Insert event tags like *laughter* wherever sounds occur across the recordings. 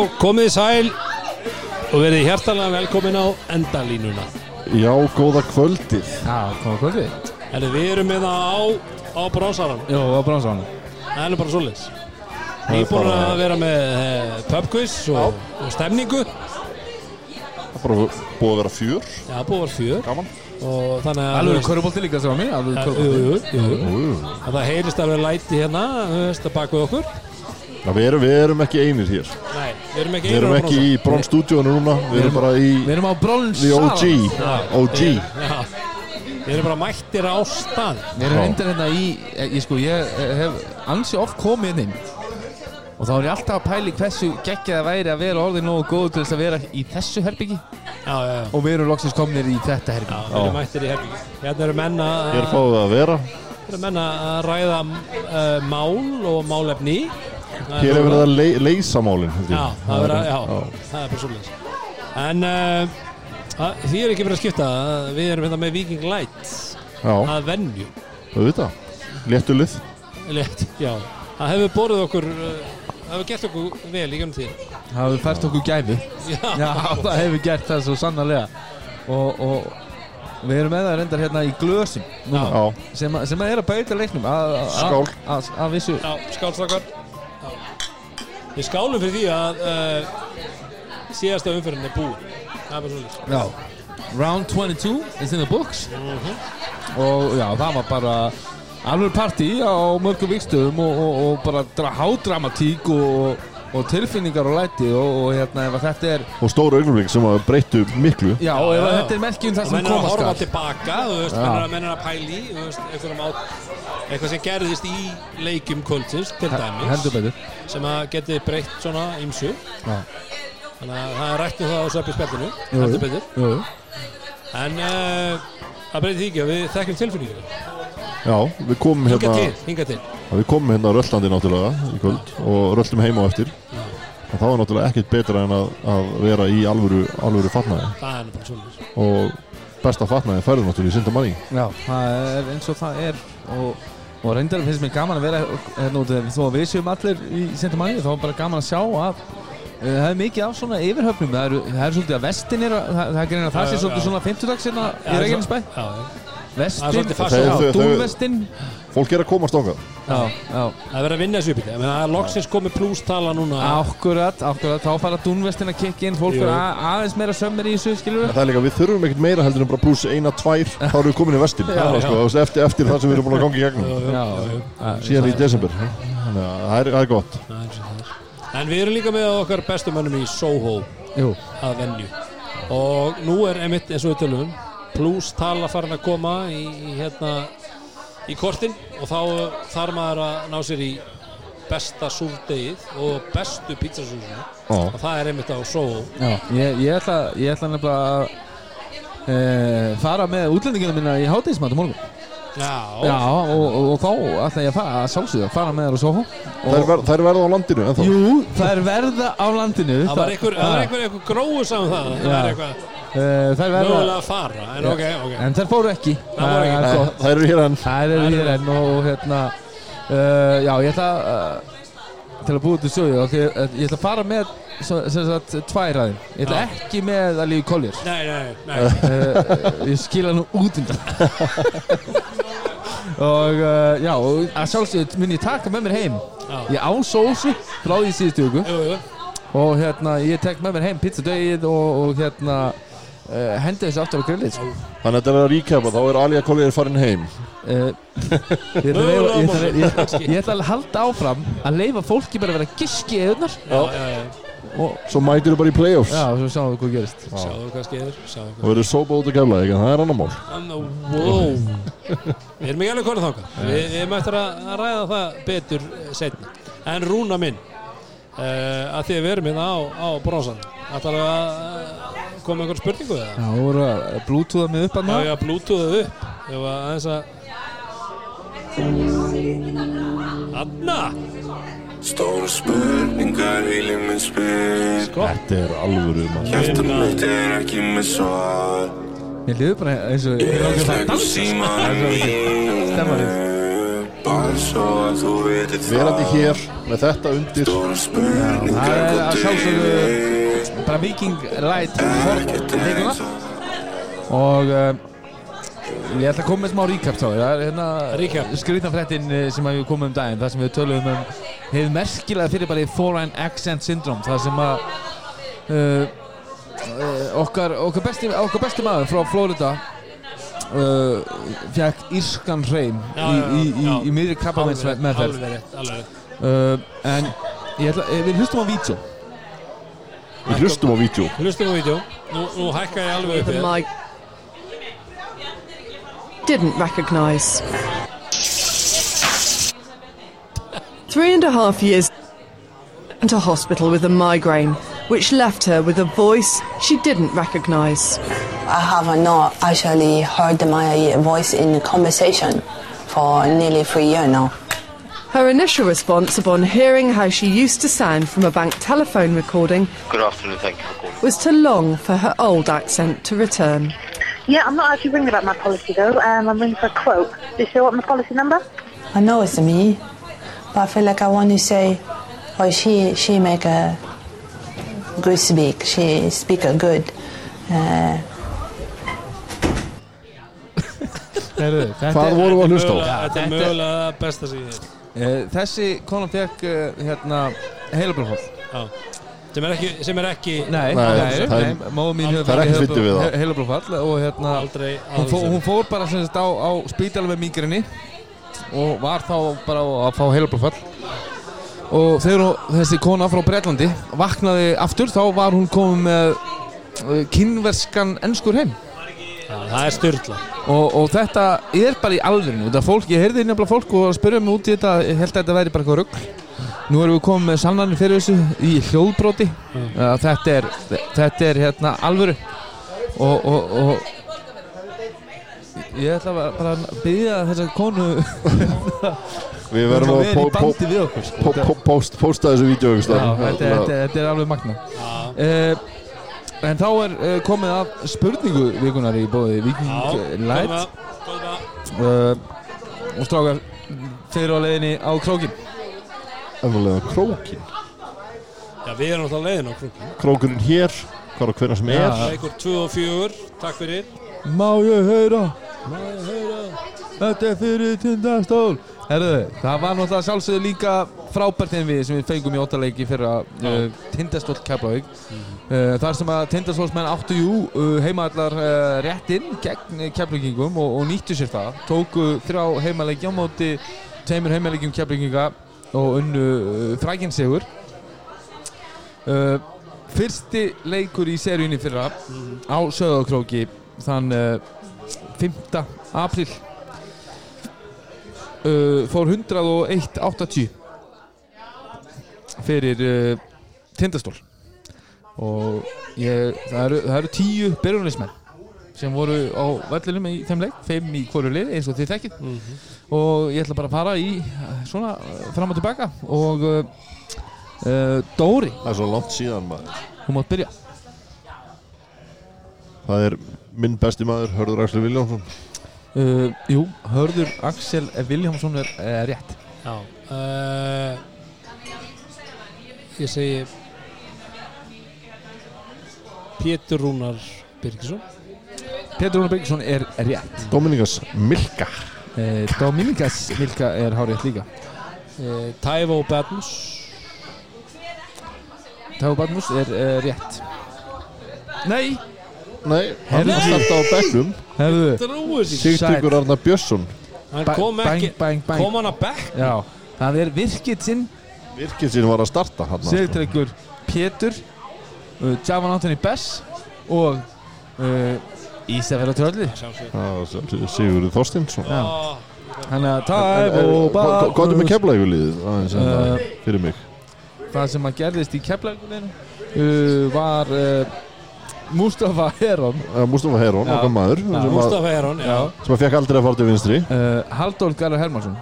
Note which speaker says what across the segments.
Speaker 1: Já, komið sæl og verið hjertalega velkomin á endalínuna.
Speaker 2: Já, góða kvöldið
Speaker 3: Já, koma kvöldið
Speaker 1: Herri, við erum með það á, á bronsaran.
Speaker 3: Jó, á bronsánu
Speaker 1: Það er nú bara svoleiðis.
Speaker 2: Það er bara-
Speaker 1: að vera með eh, pubquiz og, og stemningu.
Speaker 2: Það er bara búið að vera fjör
Speaker 1: Já, búið að vera fjör.
Speaker 2: Gaman
Speaker 1: Og þannig að...
Speaker 3: Alveg körubólti líka sem var mér Alveg.
Speaker 2: Ú,
Speaker 1: Að það heyrist alveg læti hérna, þú veist, að baka við okkur.
Speaker 2: Já, við, erum, við erum ekki einir hér
Speaker 1: við erum ekki
Speaker 2: Við erum ekki í bronnstúdíónu núna Við erum bara í
Speaker 3: Við erum á brons
Speaker 2: The OG OG
Speaker 1: Já, við erum bara mættir á stað.
Speaker 3: Við erum
Speaker 2: Já.
Speaker 3: reyndar hérna í Ég, ég sko, ég hef ansi oft komið inn Og þá er ég alltaf að pæli hversu geggjað það væri að vera orðið nógu góð til þess að vera í þessu herbyggi
Speaker 1: Já, já, já.
Speaker 3: Og við erum loksins komnir í þetta
Speaker 1: Já,
Speaker 3: herbyggi
Speaker 1: við erum mættir í herbyggi. Hérna eru menn að...
Speaker 2: Hér fáum við að vera
Speaker 1: Hér eru menn að ræða uh, mál og málefni. Það
Speaker 2: Hér er verið að ley, leysa málin held ég.
Speaker 1: Já, það er, verið- já,
Speaker 2: já.
Speaker 1: það er bara svolítið. En uh, að- því er ekki verið að skipta. Við erum hérna með Viking Light
Speaker 2: Já,
Speaker 1: að venju.
Speaker 2: auðvitað Léttulið
Speaker 1: Létt, já. Það hefur borðið okkur, uh, það hefur gert okkur vel í gönn tíð.
Speaker 3: Það hefur fært okkur gæfi
Speaker 1: Já,
Speaker 3: Já, það hefur gert það svo sannarlega Og, og við erum með það reyndar hérna í glösum núna,
Speaker 2: Já,
Speaker 3: sem, að- sem að er að bauta leiknum að, að, að vissu
Speaker 1: já skálstakar. Við skálum fyrir því að uh, síðasta umferðin er búin. Það er bara svolítið.
Speaker 3: Já, Round 22 is in the books og já, það var bara alveg partí á mörgum vikstöðum og, og, og bara dra- hádramatík og, og tilfinningar og læti og, og hérna ef að þetta er
Speaker 2: og stóru augnumling sem að breyttu miklu
Speaker 3: já, og ef
Speaker 1: já,
Speaker 3: að þetta er merkjum það
Speaker 1: Og
Speaker 3: sem
Speaker 1: menn er að
Speaker 3: koma
Speaker 1: horfa tilbaka, þú veist,
Speaker 3: Já.
Speaker 1: menn að, menn að pæli, þú veist, einhverjum á, eitthvað sem gerðist í leikjum kvöldsins, til dæmis, sem að geti breytt svona ymsu.
Speaker 3: Já.
Speaker 1: Þannig að það er rætt um það á söpju spjallinu, heldur betur.
Speaker 3: Jú.
Speaker 1: En uh, það breytir því ekki að við þekkjum tilfinningu.
Speaker 2: Já, við komum
Speaker 1: Hinga
Speaker 2: hérna
Speaker 1: til, hinga til.
Speaker 2: Við komum hérna röllandi náttúrulega í kvöld og röllum heima á eftir og það var náttúrulega ekkert betra en að, að vera í alvöru, alvöru fatnaði
Speaker 1: Það er nú bara svolítið.
Speaker 2: og besta fatnaði færður náttúrulega í Sindamanni
Speaker 3: Já, það er eins og það er og, og reyndar finnst mér gaman að vera hérna út þó að við séum allir í Sintamanni þá er bara gaman að sjá að uh, það er mikið af svona yfirhöfnum. Það eru, það eru svolítið að vestin er að- það, það er greina að það
Speaker 1: já,
Speaker 3: svolítið svona 50 dags hérna í
Speaker 1: já.
Speaker 3: Vestin, dúnvestin.
Speaker 2: Fólk er að komast
Speaker 3: já,
Speaker 1: Það er verið að vinna þessu uppið. Það er loksins komið plústala núna.
Speaker 3: akkurat, akkurat. Þá fara dúnvestin að kikka inn. Fólk er að, aðeins meira sömmir í þessu,
Speaker 2: það er líka, við þurfum ekkert meira heldur en bara pluss eina, tvær *laughs* þá erum við komin í vestin.
Speaker 1: Já,
Speaker 2: Það er
Speaker 1: já.
Speaker 2: sko, eftir, eftir það sem við erum búin að gangi í gegnum.
Speaker 3: Já, já,
Speaker 2: síðan í desember. Þannig að það er, er gott.
Speaker 1: En við erum líka með okkar bestu mönnum í Soho
Speaker 3: jú,
Speaker 1: að venju. Og nú er einmitt eins og við tölum pluss tala farin að koma í, í hérna í kortin og þá þarf maður að ná sér í besta súrdegið og bestu pizzasúsinu og það er einmitt á
Speaker 3: Já, ég, ég, ætla, ég ætla nefnilega að e, fara með útlendingina minna í hátíðismat á morgun
Speaker 1: Já,
Speaker 3: Já, og, og, og þá ætla ég að fara að sjálfsögða að fara með þér á Soho
Speaker 2: þær, ver, þær verða á landinu ennþá.
Speaker 3: Jú, það er verða á landinu.
Speaker 1: Það var einhver, það var einhver, einhver gróðu saman það það
Speaker 3: Já.
Speaker 1: var eitthvað
Speaker 3: e, Það er verða
Speaker 1: mögulega að fara en ok, ok.
Speaker 3: En þær fóru ekki.
Speaker 1: Það
Speaker 3: er.
Speaker 2: Þær eru hér enn.
Speaker 3: Það er hér enn og, og hérna uh, Já, ég ætla uh, til að búið til sögðu og ég, ætla að fara með sagt tvær aðeim Ég ætla
Speaker 1: Já.
Speaker 3: ekki með að lífi kollir
Speaker 1: nei, nei, nei.
Speaker 3: Uh, Ég skila nú út undan. *laughs* Og uh, já, að sjálfsögðu mun ég taka með mér heim.
Speaker 1: Já.
Speaker 3: Ég á sósu frá því síðustu viku. Og hérna, ég tek með mér heim pizzadögið og, og hérna uh, Hendi þessu aftur á grillið sko.
Speaker 2: Þannig að þetta er að ríkjapa, þá er Alja Kollir farin heim
Speaker 3: Uh, ég, að ég, ætla að- ég, ég ætla að halda áfram að leifa fólki bara að vera giski eðunar
Speaker 1: Já, já, já.
Speaker 3: og
Speaker 2: Svo mætir þú bara í playoffs.
Speaker 3: Já, svo sjáum við hvað gerist.
Speaker 1: Sjáðu hvað skeiður Sjáðu
Speaker 2: og
Speaker 1: hvað
Speaker 2: verður sópa út að gefla ekki, það er annar mál.
Speaker 1: Wow. Við erum ekki alveg konið þáka Við, við erum eftir að að ræða það betur setni En Rúna minn uh, að því að við erum hérna á, á bronsan Ætlar að uh, koma einhver spurningu eða?
Speaker 3: Já, þú voru að blútúða mig upp að
Speaker 1: Já,
Speaker 3: maður
Speaker 1: ég að blútuðu upp. Ég var aðeins að Anna?
Speaker 4: Stóra spurningar minn spyr.
Speaker 1: Sko,
Speaker 2: Þetta er alvöru
Speaker 4: Hjarta mitt er ekki með svar.
Speaker 3: Mér liður bara eins og Ég er
Speaker 4: Ég
Speaker 3: ákveð að
Speaker 4: slegg úr
Speaker 3: dansa
Speaker 4: símanum
Speaker 3: Stemma
Speaker 4: mínum
Speaker 3: við
Speaker 4: Bara svo að þú veitir það.
Speaker 2: Verandi hér með þetta undir.
Speaker 4: Stóra spurningar
Speaker 3: Það er að sjálfsögðu bara Viking Rætt Hort vikuna og uh, ég ætla að koma með smá recap þá. Það er hérna
Speaker 1: Recap.
Speaker 3: skrýtna fréttin eh, sem að við komum um daginn þar sem við tölum um hefur merkilega fyrir bara í foreign accent syndrome það sem að uh, okkar, okkar, besti, okkar besti maður frá Florida uh, fekk írskan hreim
Speaker 1: Já,
Speaker 3: í, í, í, í miðri
Speaker 1: rétt, alveg rétt.
Speaker 3: uh, en ég ætla, við hlustum á vídeo.
Speaker 2: Við hlustum á vídeo.
Speaker 1: Hlustum á vídeo. Nú, nú hækka ég alveg upp
Speaker 5: mic didn't recognize. Three and a half years into hospital with a migraine, which left her with a voice she didn't recognize.
Speaker 6: I have not actually heard my voice in conversation for nearly three years now.
Speaker 5: Her initial response upon hearing how she used to sound from a bank telephone recording
Speaker 7: Good afternoon, thank you for calling.
Speaker 5: was to long for her old accent to return.
Speaker 8: Yeah, I'm not actually ringing about my policy though. Um, I'm ringing for a quote. Do you still want my policy number?
Speaker 6: I know it's me, but I feel like I want to say, oh, she she make a good speak. She speak a good. Uh,
Speaker 3: Heru, *laughs*
Speaker 2: hvað vorum við að hlusta á?
Speaker 1: Þetta er mögulega besta sig
Speaker 3: Uh, þessi konan fekk uh, hérna heilablóðfall
Speaker 1: sem er ekki, sem er ekki
Speaker 3: Nei,
Speaker 2: Nei,
Speaker 3: nei, nei, móðu mín hefur
Speaker 2: það er ekki fyndið við það.
Speaker 3: heilablóðfall og hérna
Speaker 1: aldrei
Speaker 3: hún, fó, hún fór bara sem sagt á, á spítala með mingrinni og var þá bara að fá heilablóðfall. Og þegar hún- þessi kona frá Breitlandi vaknaði aftur þá var hún komið með uh, kynverskan ennskur heim.
Speaker 1: Það er styrla
Speaker 3: og, og þetta er bara í þetta fólk, ég heyrði nefnilega fólk og spurði mig út í þetta, ég held að þetta væri bara eitthvað rugg nú erum við komið með sannarinn fyrir þessu í hljóðbróti uh, þetta er, þetta er hérna alvöru. Og, og, og ég ætla bara- bara að byggja þessa konu *laughs*
Speaker 2: við verðum að
Speaker 3: sko.
Speaker 2: pó, pó, post, posta þessu vídeo
Speaker 3: þetta, þetta, þetta er alveg magna uh, en þá er uh, komið að spurningu vikunar í bóði Viking Light uh, og strákar þeir eru á leiðinni á krókin
Speaker 2: Efnulega krókin.
Speaker 1: Já, við erum alltaf leiðin á krúkun
Speaker 2: Krókurinn hér, hvað og hvernig sem er.
Speaker 3: Já.
Speaker 1: Leikur 2 og 4, takk fyrir.
Speaker 3: Má ég heyra? Má ég heyra? Þetta er fyrir tindastól Herðu, það var náttúrulega sjálfsögðu líka frábært en við sem við fengum í óttaleiki fyrir að uh, tindastól Keflavík. Uh, þar sem að tindastólsmenn áttu jú uh, heimaðallar uh, réttinn gegn Keflavíkingum og, og nýttu sér það. Tóku þrjá heimaleiki á móti tveimur heimaleikjum Keflavíkinga og unnu uh, frækinn sigur. Uh, fyrsti leikur í seríunni fyrra á Söðakróki þann uh, 5. apríl. Uh, fór 101.80 fyrir uh, tindastól. Og ég, það, eru, það eru tíu byrjunismenn sem voru á vellinum í þeim leik, fimm í hverju lið eins og þið þekkið og ég ætla bara að fara í uh, svona uh, fram og tilbaka. Og uh, Dóri,
Speaker 2: Það er svo langt síðan maður.
Speaker 3: Hún mátt byrja.
Speaker 2: Það er minn besti maður, Hörður Axel Viljánsson
Speaker 3: uh, Jú, Hörður Axel Viljámsson er uh, rétt.
Speaker 1: Já uh, Ég segi Pétur Rúnar Birgisson.
Speaker 3: Petur Rúnar Birgisson er rétt.
Speaker 2: Dominikas Milka
Speaker 3: uh, Dominikas Milka er hárétt líka.
Speaker 1: Uh, Tævo Badmus.
Speaker 3: Tæfa Badmus er uh, rétt. Nei,
Speaker 2: Nei, hann var starta á bekknum.
Speaker 3: Hefðu
Speaker 2: Sigtryggur Arnar Björnsson.
Speaker 1: Kom hann að bekk
Speaker 3: Já, það er virkitsinn
Speaker 2: Virkið sín var að starta hann
Speaker 3: Sigtryggur Pétur uh, Javan Anthony Bess og uh, Ísafjörða Trölli
Speaker 2: Sigurður Þorstinsson.
Speaker 3: Þannig að
Speaker 2: hvað er en það
Speaker 3: Uh,
Speaker 2: fyrir mig.
Speaker 3: Það sem að gerðist í keflækuleginu uh, var uh, Mustafa Heron.
Speaker 2: Uh, Mustafa Herón, okkar maður sem, að,
Speaker 1: Mustafa Heron Já,
Speaker 2: sem að fekk aldrei að fara til vinstri.
Speaker 3: Uh, Halldór Garðar Hermansson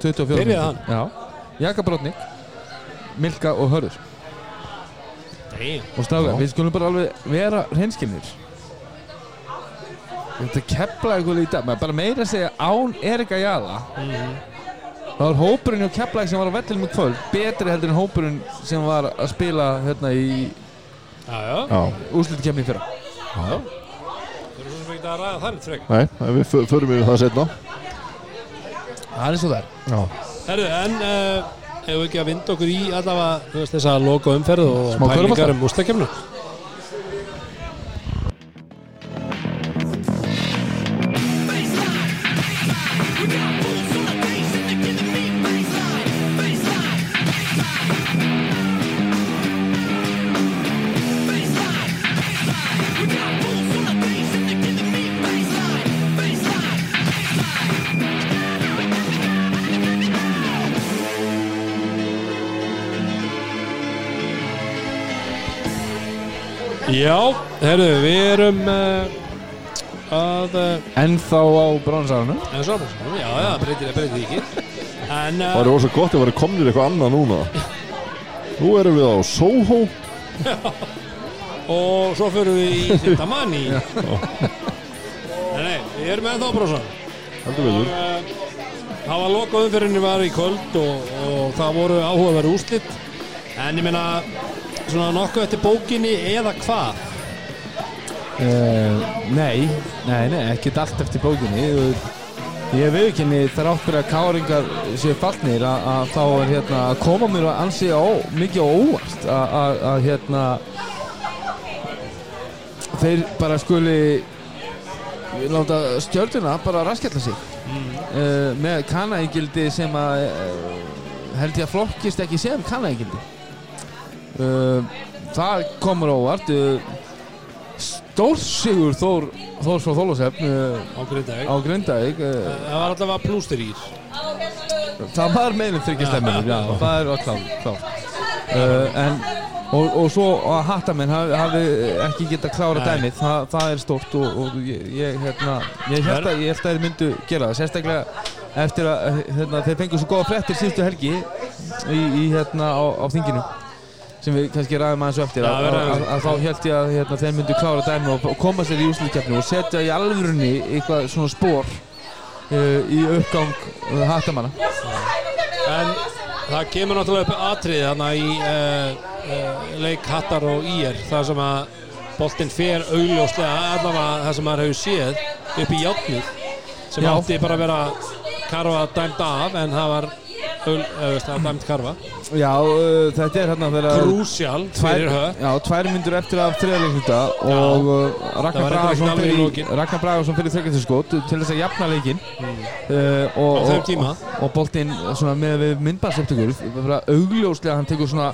Speaker 3: 24
Speaker 1: Byrjaði hann?
Speaker 3: Já, Jaka Brotnik Milka og Hörður. Og
Speaker 2: Já.
Speaker 3: við skulum bara alveg vera hreinskinnir Þetta kepla eitthvað í dag maður bara meira að segja án Erika Jala. Þá er hópurinn hjá Keflæk sem var á vellinum í kvöld betri heldur en hópurinn sem var að spila hérna í úrslutukefni fyrra.
Speaker 1: Það er svo sem ekki að ræða þannig frek
Speaker 2: nei, við fö- förum yfir það setna
Speaker 3: Það er eins og það er.
Speaker 2: Já,
Speaker 1: Herru, en uh, hefur ekki að vinda okkur í allavega þú veist, þessa loka umferð og pælingar um ústakefnu Já, herru, við erum uh, að uh,
Speaker 3: Ennþá á brónsarunum
Speaker 1: en svo, já, já, það breytir, það breytir ekki. En
Speaker 2: það
Speaker 1: uh,
Speaker 2: er ósað gott að vera komnir eitthvað annað núna. Nú erum við á Soho. *laughs*
Speaker 1: Og svo fyrir við í *laughs* þetta manni Nei, nei, við erum ennþá brósa
Speaker 2: Heldur við
Speaker 1: uh, Það var loka umferðinni var í kvöld og, og það voru áhugaverð úrslit. En ég meina, svona nokkuð eftir bókinni eða hvað?
Speaker 3: Uh, nei, nei, nei, ekkert allt eftir bókinni. Ég ekki henni þrátt fyrir að káringar séu fallnir að, þá er hérna að koma mér að ansi á, mikið óvart að, hérna þeir bara skuli láta stjörnuna bara raskjalla sig. Uh, með kanægildi sem að uh, held ég að flokkist ekki sem kanægildi. uh, það komur á óvart uh, stórsigur Þór Þórs frá Þólasefn uh,
Speaker 1: Á
Speaker 3: uh,
Speaker 1: Það var allavega plústir í
Speaker 3: það var meðlum já, það er. Uh, en og, og svo að Hattamenn hafi, ekki geta klára
Speaker 1: Nei.
Speaker 3: dæmið það, það er stórt og, og ég, ég, hérna, ég held að, að þeir myndu gera það sérstaklega eftir að hérna, þeir fengu svo góða frettir síðustu helgi í, í hérna á, á þinginu sem við kannski ræðum aðeins á eftir
Speaker 1: Já,
Speaker 3: að,
Speaker 1: við ræðum
Speaker 3: að, að þá held ég að hérna, þeir myndu klára dæmi og koma sér í úsluðkeppni og setja í alvörunni eitthvað svona spór uh, í uppgang uh, hattamanna
Speaker 1: En það kemur náttúrulega upp atrið þarna í uh, leik Hattar og Ír þar sem að boltinn fer augljóslega allavega það sem maður hefur séð upp í játnið sem
Speaker 3: Já.
Speaker 1: átti bara að vera karfa dæmt af en það var það dæmt karfa.
Speaker 3: Já, uh, þetta er hérna
Speaker 1: Krúsjál fyrir höf
Speaker 3: Já, tvær myndur eftir af þriðarleikluta og uh, Ragnar
Speaker 1: í
Speaker 3: fyrir. Ragnar Bragason fyrir þryggjastskot til þess að jafna leikinn. Uh, og, og,
Speaker 1: tíma.
Speaker 3: og boltinn með bara augljóslega hann tekur svona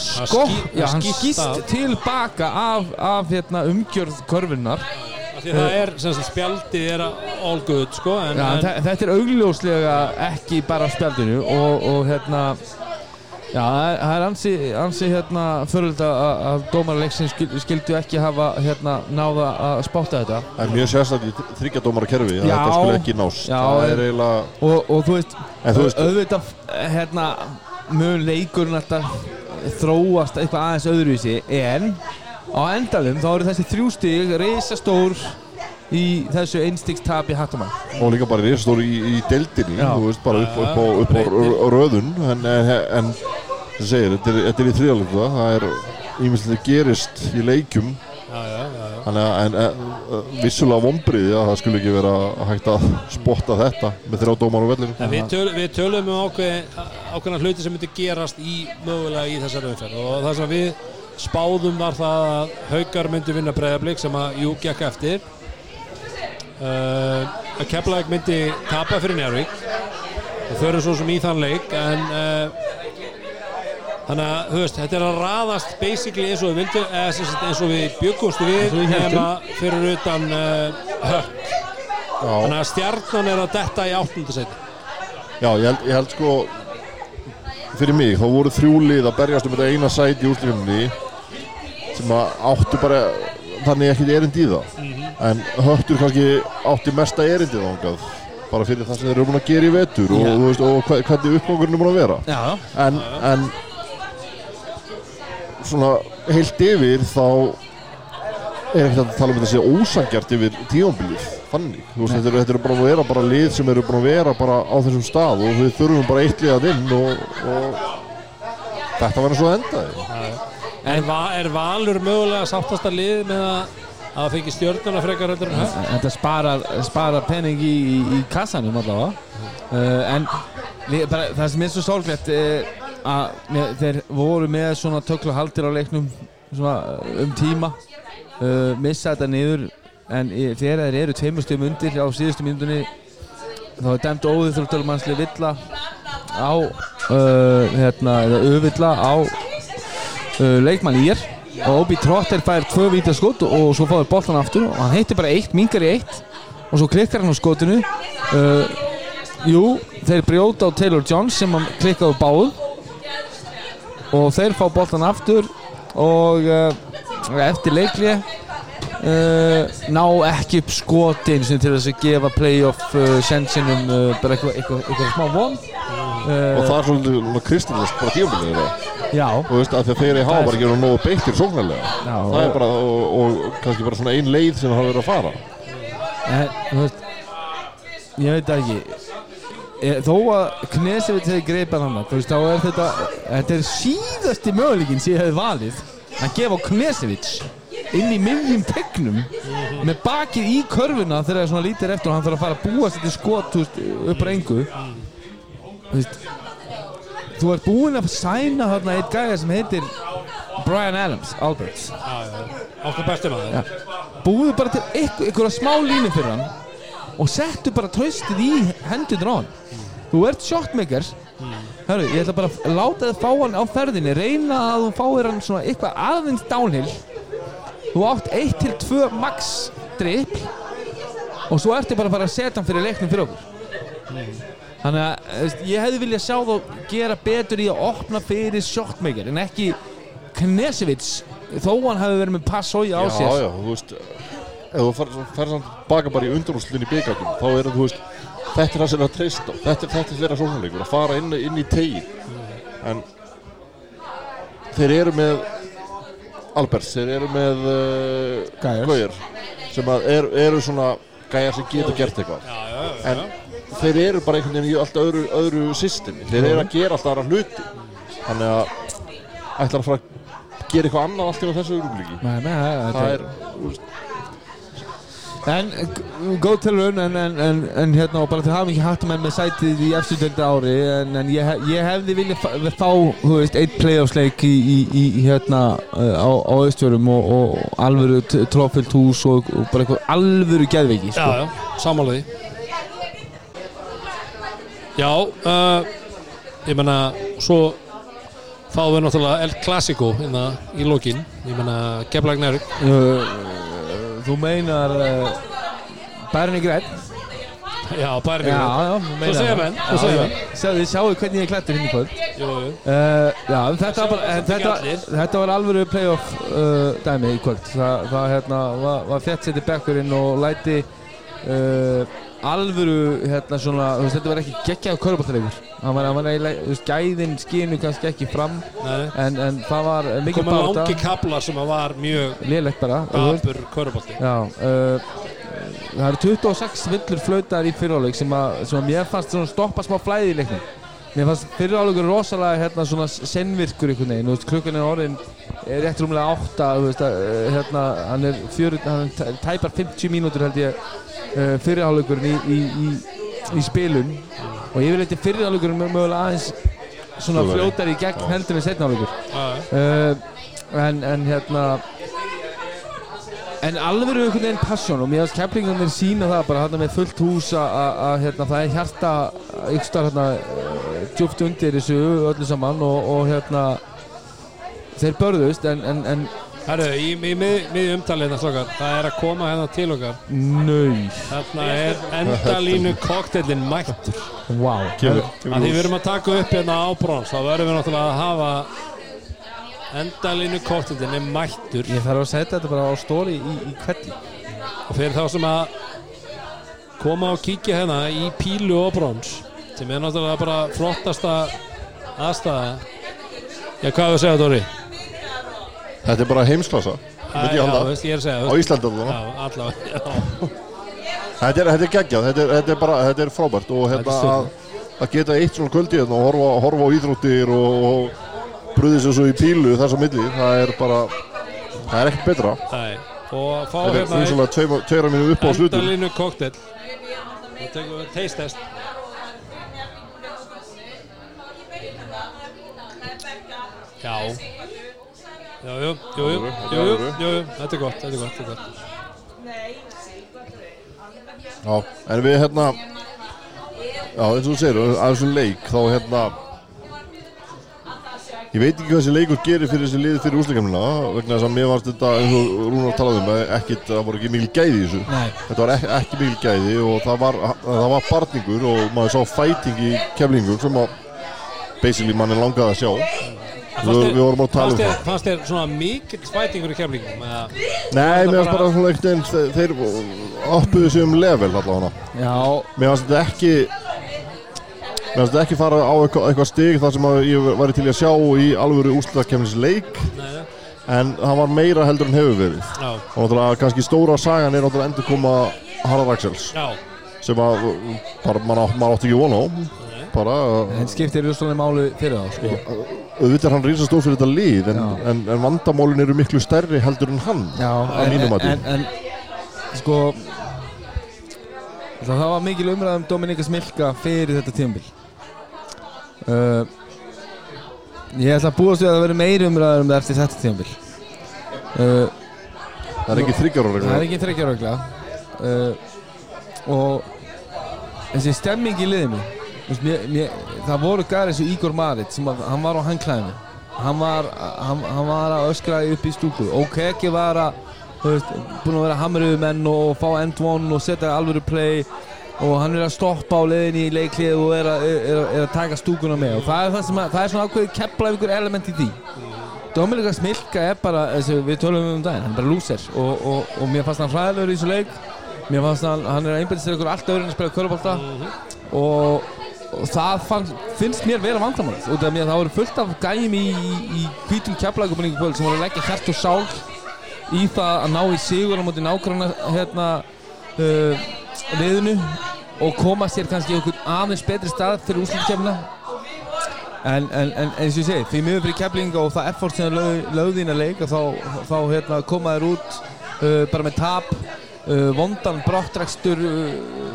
Speaker 3: skott,
Speaker 1: ský-
Speaker 3: já, hann
Speaker 1: skýst
Speaker 3: tilbaka af, af hérna, umgjörð körfinnar
Speaker 1: Af því að það er, sem sagt, spjaldið er all good sko en,
Speaker 3: Já, en
Speaker 1: en,
Speaker 3: þe- þetta er augljóslega ekki bara spjaldinu og, og hérna Já, það er- ansi, ansi hérna föröld að, að dómarleiksins skildu ekki hafa hérna náða að spotta þetta
Speaker 2: Það er mjög sérstaklega í þryggjadómara kerfi að
Speaker 3: Já.
Speaker 2: þetta skulle ekki nást
Speaker 3: Já,
Speaker 2: er eiginlega
Speaker 3: og, og þú veist,
Speaker 2: En þú veist-
Speaker 3: auðvitað hérna, mun leikurinn alltaf þróast eitthvað aðeins öðruvísi en á endalum þá eru þessi þrjú stig reisastór í þessu einstíkstapi Hattamann
Speaker 2: og líka bara reysastóri í, í deildinni
Speaker 3: Já.
Speaker 2: þú veist, bara upp, upp, á, upp á r- röðun en, en, en það segir, þetta er, þetta er í þriðalöfða það er ímyndslega gerist í leikjum.
Speaker 1: Já, já, já,
Speaker 2: þannig að en, en, vissulega vombriði að það skulle ekki vera hægt að spotta þetta með þrjá dómar á vellinu
Speaker 1: við, töl, við tölum um ákveð, ákveðna hluti sem myndi gerast í mögulega í þessari umferð. Og það sem við spáðum var það að Haukar myndi vinna breyðablík sem að jú gekk eftir. Uh, að Keflæk myndi tapa fyrir Njárvík og þau eru svo sem í þann leik en uh, þannig að þú veist, þetta er að raðast basically eins og við vildum sagt eins og við byggumst við nema fyrir utan uh, hökk þannig að stjarnan er að detta í áttundasæti
Speaker 2: já ég, held, ég held sko fyrir mig, þá voru þrjú lið að berjast um þetta eina sæti í úrslumni sem að áttu bara þannig ekkert erindi í það. En höttur kannski átti mesta erindi þangað bara fyrir það sem þeir eru búin að gera í vetur og,
Speaker 1: Já.
Speaker 2: þú veist, og hvernig uppgangurinn er búin að vera.
Speaker 3: Já,
Speaker 2: en, en svona heilt yfir þá er ekkert að tala um þetta sé ósangjart yfir tímambilið þannig, veist, þetta eru, þetta eru bara að vera bara lið sem eru búin að vera bara á þessum stað og við þurfum bara eitt liðað inn og, og þetta verður svo að enda
Speaker 1: En er Valur mögulega sáttasta lið með að að það fengi stjörnuna frekar heldur en höf?
Speaker 3: Þetta sparar, sparar penning í, í, í kassanum allavega uh, En bara, það sem er svo sorglegt uh, að með, þeir voru með svona tökla haldir á leiknum uh, um tíma uh, missa þetta niður en þegar þeir eru tveimur stöðum undir á síðustu myndunni þá er dæmt óðið þrjóttalmannsli villa á uh, hérna, eða öfilla á leikmann í er og Obi Trotter fær tvö vítaskot og svo fáður boltan aftur. Og hann heitir bara eitt, mingar í eitt. Og svo klikkar hann á skotinu. Uh, Jú, þeir brjóta á Taylor Jones sem hann klikkaði á báðum. Og þeir fá boltan aftur. Og uh, eftir leikli uh, ná ekki upp skotin sem til þess að gefa playoff sensinum bara eitthvað eitthva, eitthva smá von.
Speaker 2: Og það er svolítið kristilist bara tímambilið þeirra
Speaker 3: Já,
Speaker 2: og veist, að því að þeir hafa bara ekki verið nógu beittir sóknarlega
Speaker 3: já.
Speaker 2: Það er bara, og, og kannski bara svona ein leið sem það hafa verið að fara.
Speaker 3: En, þú veist, ég veit ekki. E, þó að Knesevit hefði greipað hann þú veist, þá er þetta þetta er síðasti möguleikin sem ég hefði valið að gefa Knesevit inn í miðjum tegnum með bakið í körfuna þegar það er svona lítir eftir og hann þarf að fara að búa sér til skot þú veist, upp á engu. Þú veist þú ert búinn að sæna þarna eitt gæja sem heitir Brian Adams, Alberts.
Speaker 1: Okkar besti maður.
Speaker 3: Já. búðu bara til ykkur, ykkur smá línu fyrir hann og settu bara tröstið í hendurinn á hann. Þú ert shotmaker Hörru, ég ætla bara að láta þið fá hann á ferðinni. Reyna að þú fáir hann svona eitthvað aðeins downhill. Þú átt 1-2 max drip og svo ertu bara að fara að setja hann fyrir leiknum fyrir okkur þannig að veist, ég hefði viljað sjá þá gera betur í að opna fyrir shotmaker en ekki Knesevits þó hann hefði verið með passója á
Speaker 2: já,
Speaker 3: sér
Speaker 2: já, þú veist ef þú fer- fer samt baka bara í undanúslinni í byggandum þá er það, þú veist þetta er það sem er að treysta á. þetta er, þetta er þeirra sóknarleikur að fara inn, inn í tegin en þeir eru með Alberts, þeir eru með uh,
Speaker 3: Gæjar.
Speaker 2: Sem að er, eru svona gæjar sem geta gert eitthvað
Speaker 1: Já, já, já,
Speaker 2: en þeir eru bara einhvern veginn í allt öðru, öðru systemi, þeir eru að gera alltaf aðra hluti. Þannig að ætlar að fara að gera eitthvað annað allt í þessu augnumlíki
Speaker 3: Nei, nei,
Speaker 2: það
Speaker 3: er
Speaker 2: er,
Speaker 3: En góð tilraun en, en, en, en hérna og bara til hafa ekki hægt menn með sætið í eftir dölda ári en, en ég, hef- ég hefði viljað fá, fá þú veist, eitt playoffsleik í, í, í hérna uh, á, á Östfjörum og, og alvöru t- trófyllt hús og, og bara eitthvað alvöru geðveiki sko.
Speaker 1: já, já, sammála því Já, uh, ég menna svo fáum við náttúrulega El Clasico hérna í lokin, ég menna
Speaker 3: uh, Þú meinar uh, Bærinni Greit
Speaker 1: Já, bæri
Speaker 3: Já,
Speaker 1: mig
Speaker 3: já, þú meinar það.
Speaker 1: menn, svo
Speaker 3: Já,
Speaker 1: segja
Speaker 3: já.
Speaker 1: menn.
Speaker 3: Sjáðu, sjáðu hvernig ég er klættur hinn í kvöld.
Speaker 1: Jú, jú.
Speaker 3: Uh, já, þetta, var, bara, en
Speaker 1: Þetta
Speaker 3: þetta, var alvöru playoff uh, dæmi í kvöld. Það, það hérna, var, var fjett setið bekkurinn og læti uh, alvöru hérna svona, þú veist, þetta var ekki geggjaðu köruboltaleikur hann var, hann var eiginlega, þú veist, gæðin skinu kannski ekki fram en, en það var mikið
Speaker 1: komið
Speaker 3: báta.
Speaker 1: langi kablar sem var mjög
Speaker 3: lélegt bara
Speaker 1: gapur körubolti
Speaker 3: Já, uh, það eru 26 villur flautar í fyriráleik sem, að- sem að mér fannst svona stoppa smá flæði í leiknum. Mér fannst fyriráleikur rosalega hérna svona sennvirkur einhvern veginn, klukkan er orðin er rétt átta, þú veist, að, uh, hérna, hann er fjör, hann er tæ- tæpar 50 mínútur held ég uh, fyriráleikurinn í, í, í, í spilun. Og ég vil eitthvað fyriráleikurinn mögulega aðeins svona fljótar í gegn heldur en setnáleikur. Uh, en, en hérna En alveg eru einhvern veginn passion og mér finnst keflingarnir sína það bara hérna með fullt hús að- hérna, það er hjarta ykkur starf hérna uh, djúpt undir þessu öllu saman og, og hérna þeir börðust en, en, en
Speaker 1: Herru, í, í mið, mið umtalið það er að koma hérna til okkar.
Speaker 3: Nöy
Speaker 1: Þarna er endalínu kokteilin mættur.
Speaker 3: Wow.
Speaker 1: að
Speaker 2: kemur
Speaker 1: því við erum að taka upp hérna á brons þá verðum við náttúrulega að hafa endalínu kokteilin er mættur.
Speaker 3: Ég þarf að setja þetta bara á stóri í, í kvelli
Speaker 1: og fyrir þá sem að koma og kíkja hérna í pílu og brons sem er náttúrulega bara flottasta aðstæða Já, hvað er að segja, Dóri?
Speaker 2: þetta er bara heimsklassa ég
Speaker 1: já, veist, ég er að segja
Speaker 2: á allavega.
Speaker 1: Já, allavega já.
Speaker 2: Þetta er, þetta er geggjað, þetta er, þetta er bara, þetta er frábært. Og hérna að, að geta eitt svona kvöldi hérna og horfa, horfa á íþróttir og, og brúði sér svo í pílu þess að milli, það er bara, það er ekkert betra.
Speaker 1: Nei. og fá hérna
Speaker 2: tveima- tveira mínu upp á slutum.
Speaker 1: endalínu koktel og tekum við taste test já Jú, jú, jú, jú, jú, jú, jú, jú, þetta er gott, þetta er gott, þetta er gott.
Speaker 2: Já, en við hérna, já eins og þú segir, að þessum leik þá hérna, ég veit ekki hvað þessi leikur gerir fyrir þessi lið fyrir úsleikamina vegna þess að mér varst þetta, eins og Rúnar talaði um, að ekkit, það voru ekki mikil gæði þessu.
Speaker 3: Nei.
Speaker 2: Þetta var ekki, ekki mikil gæði og það var, það var barningur og maður sá fæting í keflingur sem að basically mann er langað að sjá. Við, við vorum að tala um það.
Speaker 1: Fannst þér svona mikill fætingur í keflingum? eða-
Speaker 2: Nei, mér finnst bara svona einhvern veginn, þeir- oppuðu sig um level allavega.
Speaker 3: Já,
Speaker 2: Mér finnst þetta ekki Mér finnst ekki fara á eitthvað, eitthvað stig þar sem að ég væri til að sjá í alvöru
Speaker 1: nei.
Speaker 2: en það var meira heldur en hefur verið.
Speaker 1: Já,
Speaker 2: og náttúrulega kannski stóra sagan er náttúrulega endur koma Harald Axels.
Speaker 1: Já,
Speaker 2: sem að bara, mann, átt, mann átti ekki von á. Bara
Speaker 3: en skiptir rústunlega máli fyrir þá sko.
Speaker 2: auðvitað er hann rísa stór fyrir þetta lið en, en, en vandamálin eru miklu stærri heldur en hann
Speaker 3: Já,
Speaker 2: Að
Speaker 3: en,
Speaker 2: mínu
Speaker 3: en,
Speaker 2: mati.
Speaker 3: en, en sko það, það var mikil umræð um Dominika Smilka fyrir þetta tímabil uh, Ég ætla að búast við að það veri meiri umræður um það eftir þetta tímabil. Uh,
Speaker 2: það er ekki þryggjára
Speaker 3: Það er ekki þryggjarögla uh, og þessi stemming í liðinu mér, mér, það voru gæri eins og Ígor Marit sem að, hann var á handklæðinu. Hann var, hann, hann var að öskra upp í stúku. Og Keki var að þú veist, búin að vera hamriðu menn og fá end one og setja alvöru play. og hann er að stoppa á leiðinni í leiklið og er að, er, er, er að taka stúkuna með. Og það er, það sem að, það er svona ákveðið kepla ykkur element í því. Dominika Smilka er bara, við tölum um daginn, hann er bara loser og, og, og mér fannst hann hræðilegur í þessu leik. Mér fannst hann, hann er að einbæðast til ykkur allt öðru en að spila körubólta og, og það fann, finnst mér vera vandamál. Út af mér að það voru fullt af gæjum í, í, hvítum keflagumunningu kvöld sem voru að leggja hjart og sál í það að ná í sigur á móti nágranna hérna uh, liðinu og koma sér kannski í einhvern aðeins betri stað fyrir úrslutkefna En, en, en eins og ég segi, því miður fyrir keflinga og það effort sem lög, lögði inn að leika þá, þá hérna, koma þér út uh, bara með tap uh, vondan brottrækstur uh,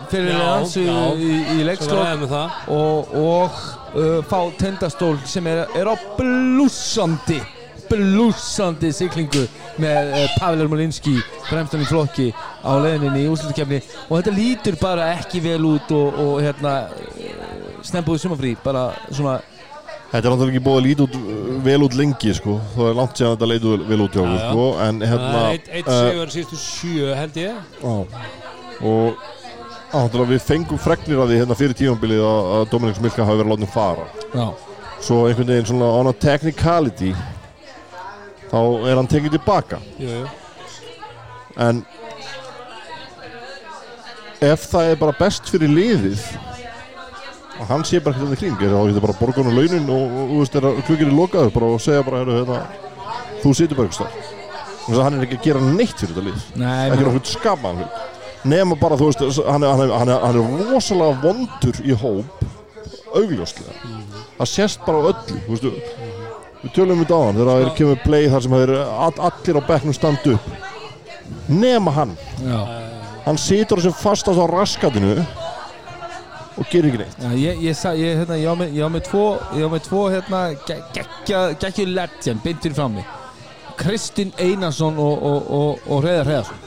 Speaker 3: fyrir leðans í, í, leikslokk og, og uh, fá tindastól sem er, er á blúsandi blúsandi siglingu með uh, Pavel Ermolinski fremstan í flokki á leiðinni í úrslutukefni og þetta lítur bara ekki vel út og, og hérna snembúið sumafrí bara svona
Speaker 2: Þetta er náttúrulega ekki búið að líti út vel út lengi sko. það er langt síðan þetta leit vel- út hjá okkur sko. en hérna
Speaker 1: eitt, eitt
Speaker 2: eh,
Speaker 1: sigur síðustu sjö held ég
Speaker 2: Já. og náttúrulega við fengum fregnir af því hérna fyrir tímanbilið að, að Dominik Smilka hafi verið látnum fara
Speaker 3: já,
Speaker 2: svo einhvern veginn svona on a technicality þá er hann tekið tilbaka.
Speaker 1: Jú, jú.
Speaker 2: en ef það er bara best fyrir liðið og hann sé bara hvernig kring er þá getur bara borgun og launin og, klukkir er lokaður bara og segja bara heyrðu, hérna, þú situr bara eitthvað þess að hann er ekki að gera neitt fyrir þetta lið.
Speaker 3: Nei,
Speaker 2: ekki skapaðan hlut. Nema bara þú veist hann hann er, hann er, hann er rosalega vondur í hóp augljóslega. Það sést bara á öllu þú veist, við tölum um þetta á hann þegar það er kemur play þar sem það er all, allir á bekknum standa upp. Nema hann.
Speaker 3: Já,
Speaker 2: hann situr þessu fastast á raskatinu og gerir ekki neitt.
Speaker 3: Já, ég, ég, sa- ég, hérna, ég, á með, ég á með tvo ég á með tvo hérna geggju legend beintir fram mig. Kristinn Einarsson og, og, og, og Hreðar Hreðarsson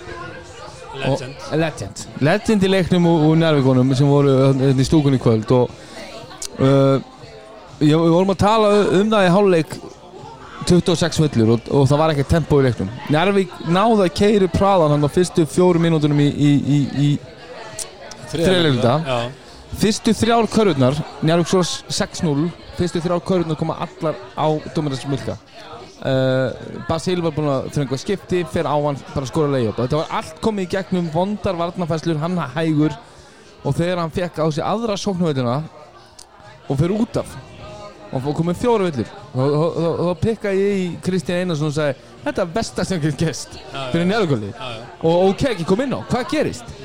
Speaker 1: Legend.
Speaker 3: Og, legend. Legend í leiknum úr nærvíkonum sem voru hérna í stúkunni í kvöld og uh, við vorum að tala um það í háluleik 26 völlur og, og það var ekki tempo í leiknum. Nærvík náði að keiri praðan hann á fyrstu fjóru mínútunum í, í, í, í
Speaker 1: Já,
Speaker 3: fyrstu þrjár körurnar Njarvík svo 6-0 fyrstu þrjár körurnar koma allar á Dominas Milka. Uh, Basil var búinn að þröngu að skipti fyrir á hann bara skora leiðjöp þetta var allt komið í gegnum vondar varnafæslur hann hægur. Og þegar hann fekk á sig aðra sóknuvöldina og fyrir út af og komið fjóru villur. Og þá pikka ég í Kristján Einarsson og sagði þetta er besta sem getur
Speaker 1: já.
Speaker 3: fyrir
Speaker 1: já.
Speaker 3: og Okeki kom inn á, hvað gerist?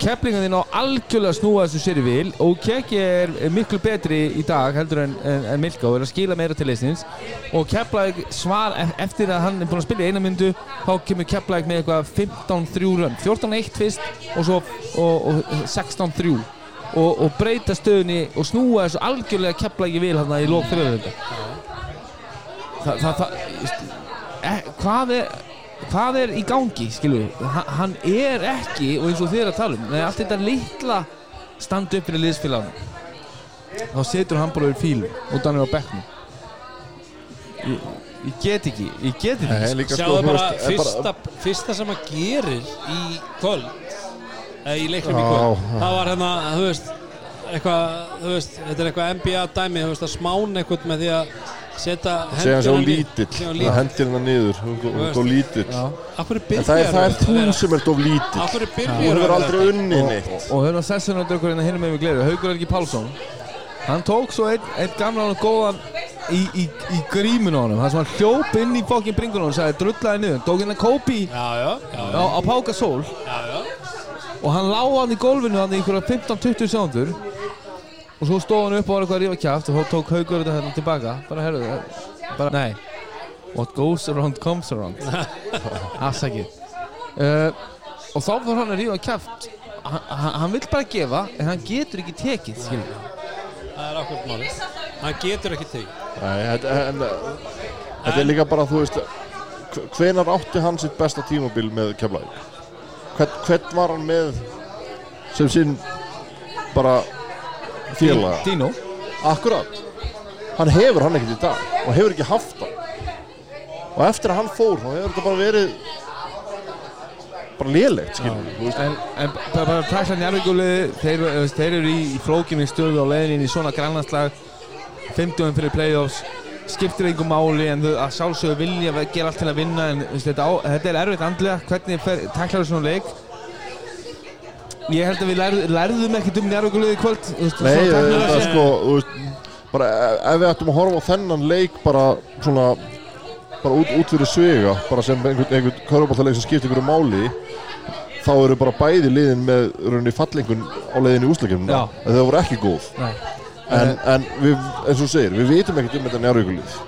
Speaker 3: Keflingan þín á algjörlega snúa þessu sér í vil. Okeki er, miklu betri í dag heldur en, en, en Milka og er að skila meira til leysnins og Keflæk svar e- eftir að hann er búinn að spila í eina myndu þá kemur Keflæk með eitthvað 15-3 run 14-1 fyrst og svo og, og 16-3 og, og breyta stöðunni og snúa þessu algjörlega Keflæk í vil hann í lók fyrirhundu Þa, það, það, e, hvað er hvað er í gangi, skilju hann, hann er ekki, og eins og þið er að tala um nei, allt þetta litla standa upp fyrir liðsfélagunum þá setur hann bara yfir fílu og þannig á bekknum. Ég, ég get ekki ég get ekki.
Speaker 2: Sko,
Speaker 1: Sjáðu
Speaker 2: þú
Speaker 1: bara
Speaker 2: er
Speaker 1: fyrsta, fyrsta sem að gerir í kvöld í leiknum í kvöld. Það var hérna, þú veist eitthvað, þú veist, þetta er eitthvað NBA dæmi, þú veist, að smán eitthvað með því að setja
Speaker 2: hann
Speaker 1: hendina hann
Speaker 2: það hennar niður er svo lítill.
Speaker 1: Af hverju
Speaker 2: en það er, það er
Speaker 1: að vera-
Speaker 2: sem ert of lítill.
Speaker 1: Af hverju
Speaker 2: þú
Speaker 1: byrjar
Speaker 2: hefur
Speaker 1: að
Speaker 2: aldrei
Speaker 3: og,
Speaker 2: neitt.
Speaker 3: og, og hérna sessun og draugur hérna hinum með við gleru Haugur Helgi Pálsson hann tók svo einn ein gamlan og góðan í, í, í grímun á honum. Það sem hann hljóp inn í fokkin bringun á honum sagði drullaði niður, tók hérna Kobe
Speaker 1: Já, já, já,
Speaker 3: á, á Páka Sól
Speaker 1: já, já.
Speaker 3: Og hann lá hann í gólfinu hann í einhverja 15-20 sekundur og svo stóð hann upp og var eitthvað að rífa kjáft og þá tók Haugur þetta hérna tilbaka. Bara herru bara nei. What goes around comes around. *laughs* Afsakið uh, og þá fór hann að rífa kjáft hann, hann vill bara gefa en hann getur ekki tekið skilur
Speaker 1: Það er akkurat málið. Hann getur ekki
Speaker 2: Nei, þetta, en, þetta er líka bara, þú veist hv- hvenær átti hann sitt besta tímabil með Keflavík? Hvern, hvern var hann með sem sinn bara félaga?
Speaker 3: Dino.
Speaker 2: Akkurat. Hann hefur hann ekkert í dag og hefur ekki haft hann. Og eftir að hann fór þá hefur þetta bara verið bara lélegt,
Speaker 3: en, en bara, tækla njárvíkuliði þeir, þeir eru í, flókinni stöðu á leiðinni í svona grannlandslag. 50 fyrir playoffs skiptir einhver máli en þau að sjálfsögðu vilja ve- gera allt til að vinna en þú veist, þetta, á, þetta er erfitt andlega hvernig fer, tæklar svona leik ég held að við lærð, lærðum ekkert um njárvíkuliði í kvöld þú veist,
Speaker 2: Nei, þetta er
Speaker 3: séð.
Speaker 2: sko, þú veist, bara ef við ættum að horfa á þennan leik bara svona, bara út, út fyrir svega, bara sem einhvern, einhvern körfbóltaleik sem skiptir einhverju máli, þá eru bara bæði liðin með rauninni fallengun á leiðin í úslakefnuna,
Speaker 3: Já.
Speaker 2: en það voru ekki góð.
Speaker 3: Nei.
Speaker 2: En, en við, eins og þú segir, við vitum ekkert um þetta njárvíkulið.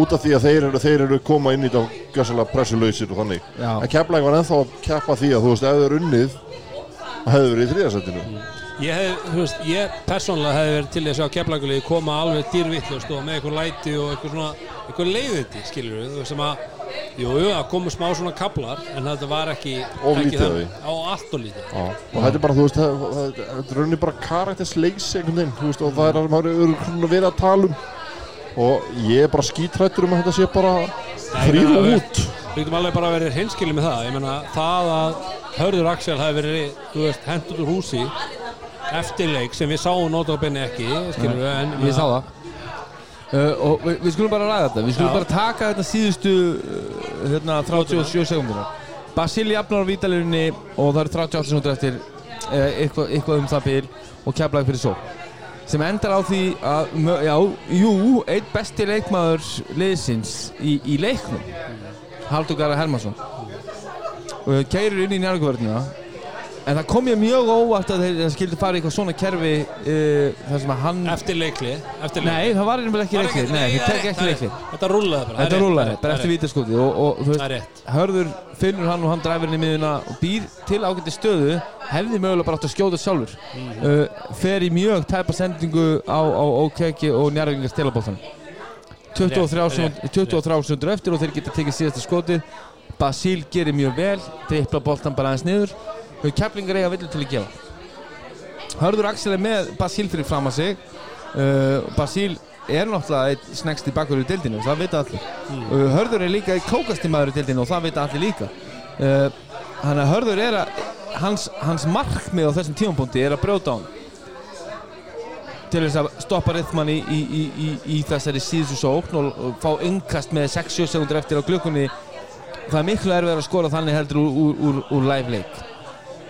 Speaker 2: Út af því að þeir eru, þeir eru koma inn í þetta gjössalega pressulausir og þannig.
Speaker 3: Já.
Speaker 2: En Keflæk var ennþá að keppa því að þú veist, ef þau eru unnið, það hefur verið í þriðasettinu.
Speaker 1: Ég hef, þú veist, ég persónulega hefði verið til í að keflagulegði koma alveg dýrvittlust og með eitthvað læti og eitthvað svona, eitthvað leiðindi, skilur við, þú veist, sem að, jú, jú, að komu smá svona kaplar, en þetta var ekki,
Speaker 2: Of
Speaker 1: ekki
Speaker 2: lítið
Speaker 1: þannig. á allt og lítið.
Speaker 2: Já, og þetta er bara, þú veist, það- það- þetta er rauninni bara karaktersleis einhvern veginn, þú veist, og það er að maður eru svona verið að tala um og ég er bara skítrættur um að þetta sé bara
Speaker 1: meina,
Speaker 2: út.
Speaker 1: Við getum alveg bara verið hinskilið með það, ég meina, það að Hörður Axel hafi verið, þú veist, hent út úr húsi eftir leik sem við sáum notabenni ekki, skilur við, en
Speaker 3: Ég sá það uh, og við, við skulum bara ræða þetta. Við skulum
Speaker 1: Já.
Speaker 3: bara taka þetta síðustu uh, hérna, 37 sekundina Basili jafnar á vítalirunni og það eru 38 sekundur eftir uh, eitthvað, eitthvað um það bil og keflaði fyrir svo sem endar á því að já, jú, einn besti leikmaður liðsins í, í leiknum Haldur Gara Hermansson keirir inn í njárgvörðina en það kom ég mjög óvart að þeir skildi fara í eitthvað svona kerfi uh, þar sem að hann
Speaker 1: eftir leikli, eftir
Speaker 3: Nei,
Speaker 1: leikli.
Speaker 3: það var einhverjum ekki
Speaker 1: Var
Speaker 3: leikli
Speaker 1: ekki-
Speaker 3: Nei,
Speaker 1: nei,
Speaker 3: þeir tek
Speaker 1: nei,
Speaker 3: ekki
Speaker 1: nei.
Speaker 3: leikli
Speaker 1: Þetta rúlaði bara. það
Speaker 3: Þetta rúlaði,
Speaker 1: það
Speaker 3: bara eftir vítaskoti og, og þú
Speaker 1: Það
Speaker 3: veist. Hörður finnur hann og hann dræfir inn í miðuna og býr til ágætti stöðu hefði mögulega bara átt að skjóta sjálfur uh, fer í mjög tæpa sendingu á, á Ókeki og Njarðvíkingars telabóttan 23
Speaker 1: Rétt,
Speaker 3: sekúnd-
Speaker 1: rétt,
Speaker 3: 23 sekundur eftir og þeir geta tekið síðasta skotið Basíl gerir mjög vel drippla boltan bara aðeins niður og keflingar eiga villu til að gefa. Hörður Axel er með Basíl fyrir fram að sig. Uh, Basíl er náttúrulega einn snegst í bakverðu í deildinu, það vita allir. Uh, Hörður er líka í klókasti maður í deildinu og það vita allir líka. Uh, Þannig að Hörður er að hans, hans markmið á þessum tímapunkti er að brjóta á hann. Til þess að stoppa rithmann í, í, í, í, þessari síðustu sókn og, og fá yngkast með 6-7 sekundur eftir á klukkunni. Það er miklu erfið að skora þannig heldur úr, úr, úr, úr live leik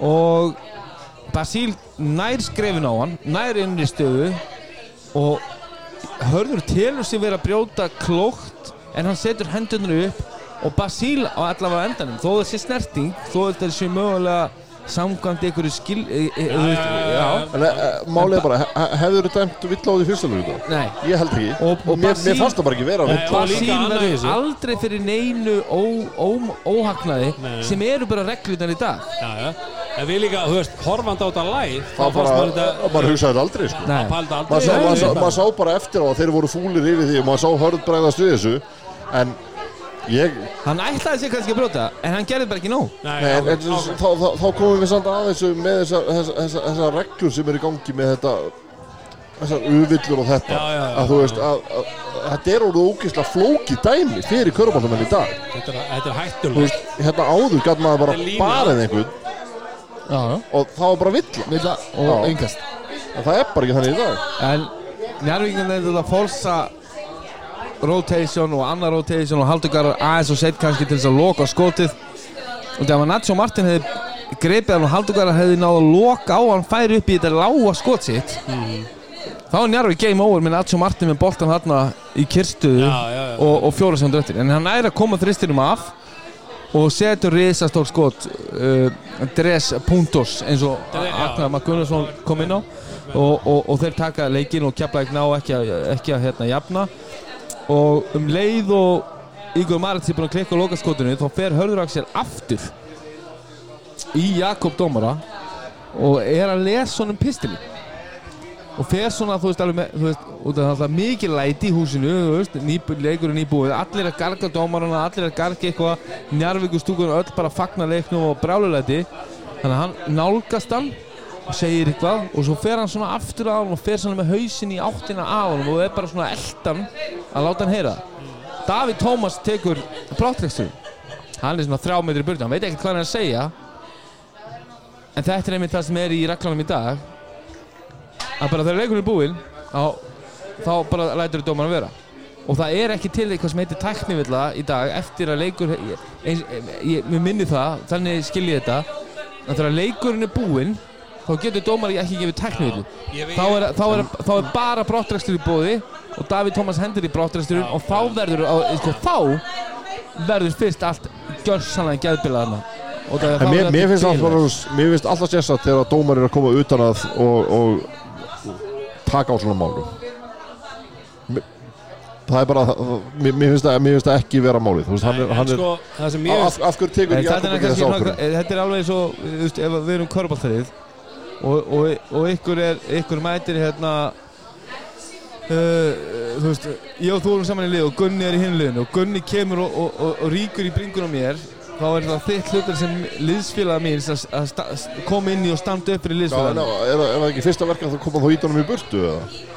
Speaker 3: og Basíl nær skrefin á hann nær innri stöðu. Og Hörður telur sig vera að brjóta klókt en hann setur hendurnar upp. Og Basíl á allavega endanum. Þó það sé snerting, þó þetta sé mögulega samkvæmt einhverju skil e, e,
Speaker 1: já.
Speaker 2: En uh, málið er bara, he hefur þú dæmt vill á því fyrsta lögu þetta?
Speaker 3: Nei,
Speaker 2: Ég held ekki.
Speaker 3: Og- og
Speaker 2: mér, mér fannst það bara ekki vera
Speaker 3: Basíl
Speaker 1: í
Speaker 3: verður aldrei fyrir neinu ó, ó, óhagnaði
Speaker 1: Nei.
Speaker 3: sem eru bara reglunar í dag.
Speaker 1: Já, já. En við líka, þú veist, horfandi á þetta live þá
Speaker 2: Það
Speaker 1: fannst
Speaker 2: bara,
Speaker 1: maður þetta
Speaker 2: maður hugsaði þetta aldrei sko
Speaker 3: Nei.
Speaker 2: Maður
Speaker 1: aldrei
Speaker 2: sá, maður, sá,
Speaker 1: Nei,
Speaker 2: maður sá bara eftir á að þeir voru fúlir yfir því og maður sá hörð bregðast við þessu en ég
Speaker 3: Hann ætlaði sig kannski að brjóta en hann gerði bara ekki nóg
Speaker 1: Nei,
Speaker 2: nei, en, en,
Speaker 1: ákveð.
Speaker 2: þá, þá, þá komum við samt að þessu með þessar þessa, þessa, þessa reglur sem eru í gangi með þetta þessar uvillur og þetta
Speaker 1: Já, já, já.
Speaker 2: að þú veist að, að, að þetta er orðið ógeðslega flókið dæmi fyrir körbáltamenn í dag
Speaker 1: Þetta er- þetta er
Speaker 2: þú
Speaker 1: hættulegt
Speaker 2: veist, hérna áður gæti maður bara
Speaker 1: Þetta er lína.
Speaker 2: barið einhvern
Speaker 3: Já, já
Speaker 2: og það var bara villa
Speaker 3: Villa og yngast
Speaker 2: en það er bara ekki þannig í dag.
Speaker 3: En njárvíkinn er þetta fólsa rotation og annar rotation og haldugar aðeins og sett kannski til þess að loka skotið. Og þegar Nacho Martin hefði greipið hann og haldugar hefði náðu að loka á hann færi upp í þetta lága skot sitt. Þá er Njarvík game over með Nacho Martin með boltan þarna í kyrstuðu
Speaker 1: Já, já, já.
Speaker 3: og, og fjóra sem dröttir en hann næri að koma þristinum af og setur risastór skot uh, Dres Puntos eins og. Agnar Magnusson kom inn á. Og, og, og þeir taka leikinn og kepla ekki ná ekki að, ekki að hérna, jafna. Og um leið og Ígur Marit sé búin að klikka á lokaskotinu þá fer Hörður Axel aftur í Jakob Dómara og er að lesa honum pistili og fer svona, þú veist, alveg með, þú veist, af það er alltaf mikið læti í húsinu, þú veist, nýbú, leikurinn nýbúið, allir að garga dómarana, allir að garga eitthvað, njarvíku stúkunum öll bara að fagna leiknum og brálulæti, þannig að hann nálgast hann og segir eitthvað og svo fer hann svona aftur á hann og fer svona með hausinn í áttina á hann og er bara svona eldan að láta hann heyra. Davíð Tómas tekur bráttrekstur, hann er svona þrjá metri burti, hann veit ekkert hvað hann er að segja, en þetta er einmitt það sem er í reglanum í dag, að bara þegar leikurinn er búinn þá bara lætur dómarinn vera. Og það er ekki til eitthvað sem heitir tæknivilla í dag eftir að leikur ég, minni það, þannig skil ég þetta að þegar leikurinn er búinn þá getur dómarinn ekki gefið
Speaker 1: veit-
Speaker 3: þá er, þá, er, þá er bara brottrækstur í bóði og Davíð Tómas hendur í brottræksturinn og þá verður á, sko, þá verður fyrst allt gjörsanlega geðbilaðarna það er
Speaker 2: En mér, mér finnst alltaf, sérstætt þegar dómar eru að koma utan að og, og taka á svona málum. Það er bara mér, mér, finnst það, ekki vera málið. Veist, hann er,
Speaker 1: En
Speaker 2: hann er
Speaker 1: sko, sem ég
Speaker 2: af, af hverju
Speaker 3: er,
Speaker 2: Jakob þess
Speaker 3: svona-
Speaker 2: ákvörðun?
Speaker 3: þetta er alveg svo, veist, ef við erum körbáltarið og, og, og ykkur, er, ykkur mætir hérna uh, þú veist, ég og þú erum saman í lið og Gunni er í hinn liðinu og Gunni kemur og, og, og, og ríkur í bringun á mér þá er það þitt hlutur sem liðsfélaga mín að, koma inn í og standa upp fyrir
Speaker 2: Já, en
Speaker 3: liðsfélaga
Speaker 2: er, það- er ekki fyrsta verkan þá koma þá ítunum í burtu eða?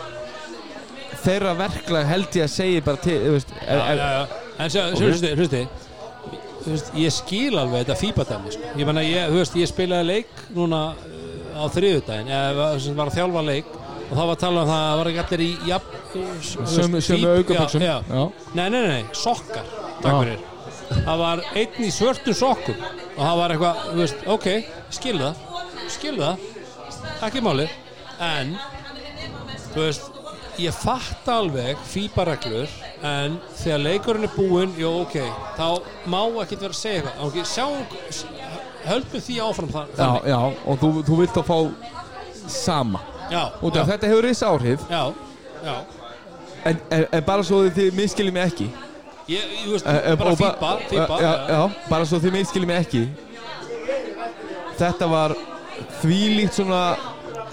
Speaker 3: þeirra verklag held ég að segja bara til, þú veist, er, er,
Speaker 1: já, já. En sjá,
Speaker 2: Ok.
Speaker 1: hlusti, hlusti ég skil alveg þetta fíbadæmi sko. ég, ég, ég spilaði leik núna uh, á þriðudaginn eða sem var að þjálfa leik og það var að tala um það að það var ekki allir í jafn,
Speaker 3: sömu,
Speaker 1: já. Nei, nei, nei, nei, sokkar Takk fyrir Það var einn í svörtum sokkum. Og það var eitthvað, þú veist, ok skil það, skil það ekki máli en þú veist ég fatt alveg fíbareglur en þegar leikurinn er búinn jú, ok, þá má ekki vera að segja eitthvað. Ok, sjá, höldum því áfram það,
Speaker 3: já, já, og þú, þú vilt að fá sama.
Speaker 1: Já,
Speaker 3: og
Speaker 1: já,
Speaker 3: þetta hefur reys áhrif
Speaker 1: já, já.
Speaker 3: En, en, en bara svo þið miskiljið mig ekki
Speaker 1: Ég, ég veist,
Speaker 3: Eh, eh,
Speaker 1: bara
Speaker 3: ba-
Speaker 1: fíba, fíba
Speaker 3: já, já, bara svo þið miskiljið mig ekki. Þetta var þvílíkt svona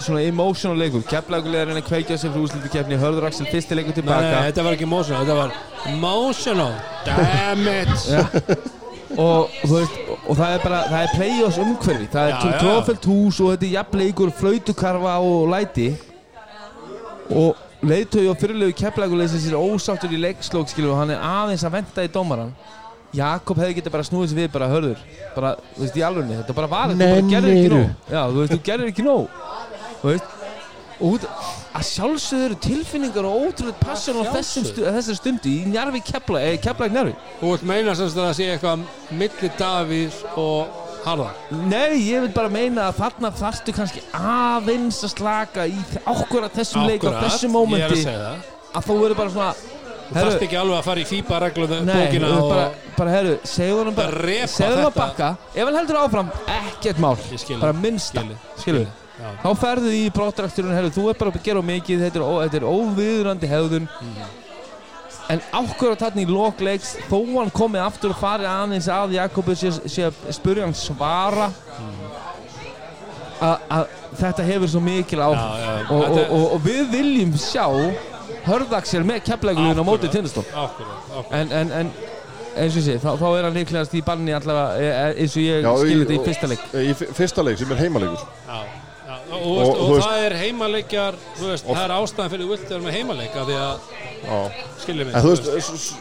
Speaker 3: svona emotional leikur. Keflagulega er henni að kveikja sig frá úslutu kefni Hörður Axel fyrsti leikur
Speaker 1: Nei, nei,
Speaker 3: tilbaka
Speaker 1: þetta var ekki emotional, þetta var emotional. Damn it. *laughs*
Speaker 3: Og þú veist og það er bara, það er play-offs umhverfi. Það er trófælt hús og þetta er jafnleikur flautukarfa og læti. Og leiðtögi og fyrirlegu keflagulega sem sér ósáttur í leikslók skilur og hann er aðeins að venda í dómaran Jakob hefði getið bara snúið sér við bara hörður bara, þú veist, í alvegni, þetta bara var þetta bara gerðir ekki nóg. já, þú veist, þú gerðir ekki nóg. Þú veist út, að sjálfsögðu eru tilfinningar og ótrúlega passion á þessum stu, þessari stundu í Njarvi kefla, eða kefla ekki Njarvi
Speaker 1: Þú vilt meina sem sagt að það sé eitthvað milli Davís og Harðar
Speaker 3: Nei, ég vil bara meina að þarna þarftu kannski aðeins að slaka í ákvörða þessum leik á þessum
Speaker 1: Ég
Speaker 3: mómenti.
Speaker 1: að
Speaker 3: að þú verður bara svona
Speaker 1: Þú þarft ekki alveg að fara í FIBA-reglum
Speaker 3: Nei,
Speaker 1: bókina
Speaker 3: og bara, bara herru, segðu hann bara segðu hann að bakka, ef hann heldur áfram ekkert mál, bara minnsta. Skilur
Speaker 1: Já.
Speaker 3: þá ferðu í brottrækturinn, herru, þú er bara að gera mikið, þetta er, óviðurandi hefðun en ákveður þarna í lokleiks þó hann komið aftur og farið aðeins að Jakobu sé, sé að spurja hann svara. Að- að þetta hefur svo mikil áhrif.
Speaker 1: Já, já,
Speaker 3: og, og, og, og við viljum sjá hörðaksel með keppleikulegin á móti
Speaker 1: Akkúrat.
Speaker 3: tindastól
Speaker 1: Akkurat, akkurat.
Speaker 3: en, en, en eins og sé, þá, þá er hann líklegast í banni allavega eins og ég skilir þetta í fyrsta leik.
Speaker 2: Í fyrsta leik sem er heimalegur.
Speaker 1: Já, já, og, og, og,
Speaker 2: veist-
Speaker 1: það er heimaleikjar, þú veist, það er ástæðan fyrir þú vilt vera með heimaleik af því að,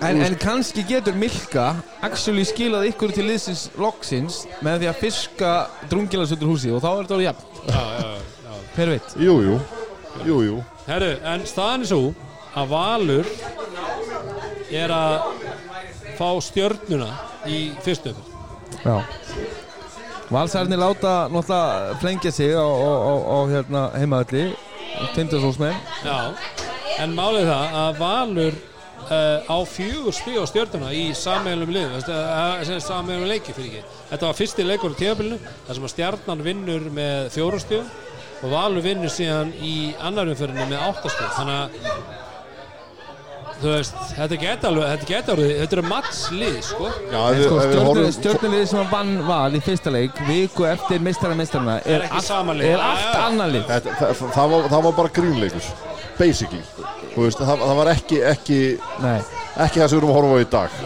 Speaker 2: En
Speaker 3: en, kannski getur Milka actually skilað ykkur til liðsins loksins með því að fiska drungilas undir húsi og þá er þetta orðið jafn
Speaker 1: já, já, já, já.
Speaker 3: hver veit?
Speaker 2: Jú, jú, jú, jú.
Speaker 1: Herru, en staðan er svo að Valur er að fá stjörnuna í fyrstu umferð.
Speaker 3: Já. Valsarnir láta náttúrulega flengja sig á, á, á, á hérna heimaðalli Tindasólsmenn
Speaker 1: Já, en málið er það að Valur uh, á fjögur stíg á stjörnuna í sammeilum lið, sammeilum leiki fyrir ekki. Þetta var fyrsti leikur á tíðabilinu, þar sem að stjarnan vinnur með fjórum stígum og Valur vinnur síðan í annar umferðinu með áttastíg. Þannig að þú veist, þetta geta alveg, þetta geta alveg, þetta eru matslið, sko.
Speaker 3: Sko stjórnulegði sem hann vann val í fyrsta leik viku eftir mistara mistarana er, allt, er allt annar lið
Speaker 2: Þetta, það, það, var, það var bara grínleikur Basically. Þú veist, það, það var ekki, ekki
Speaker 3: Nei,
Speaker 2: ekki það sem við erum að horfa á í dag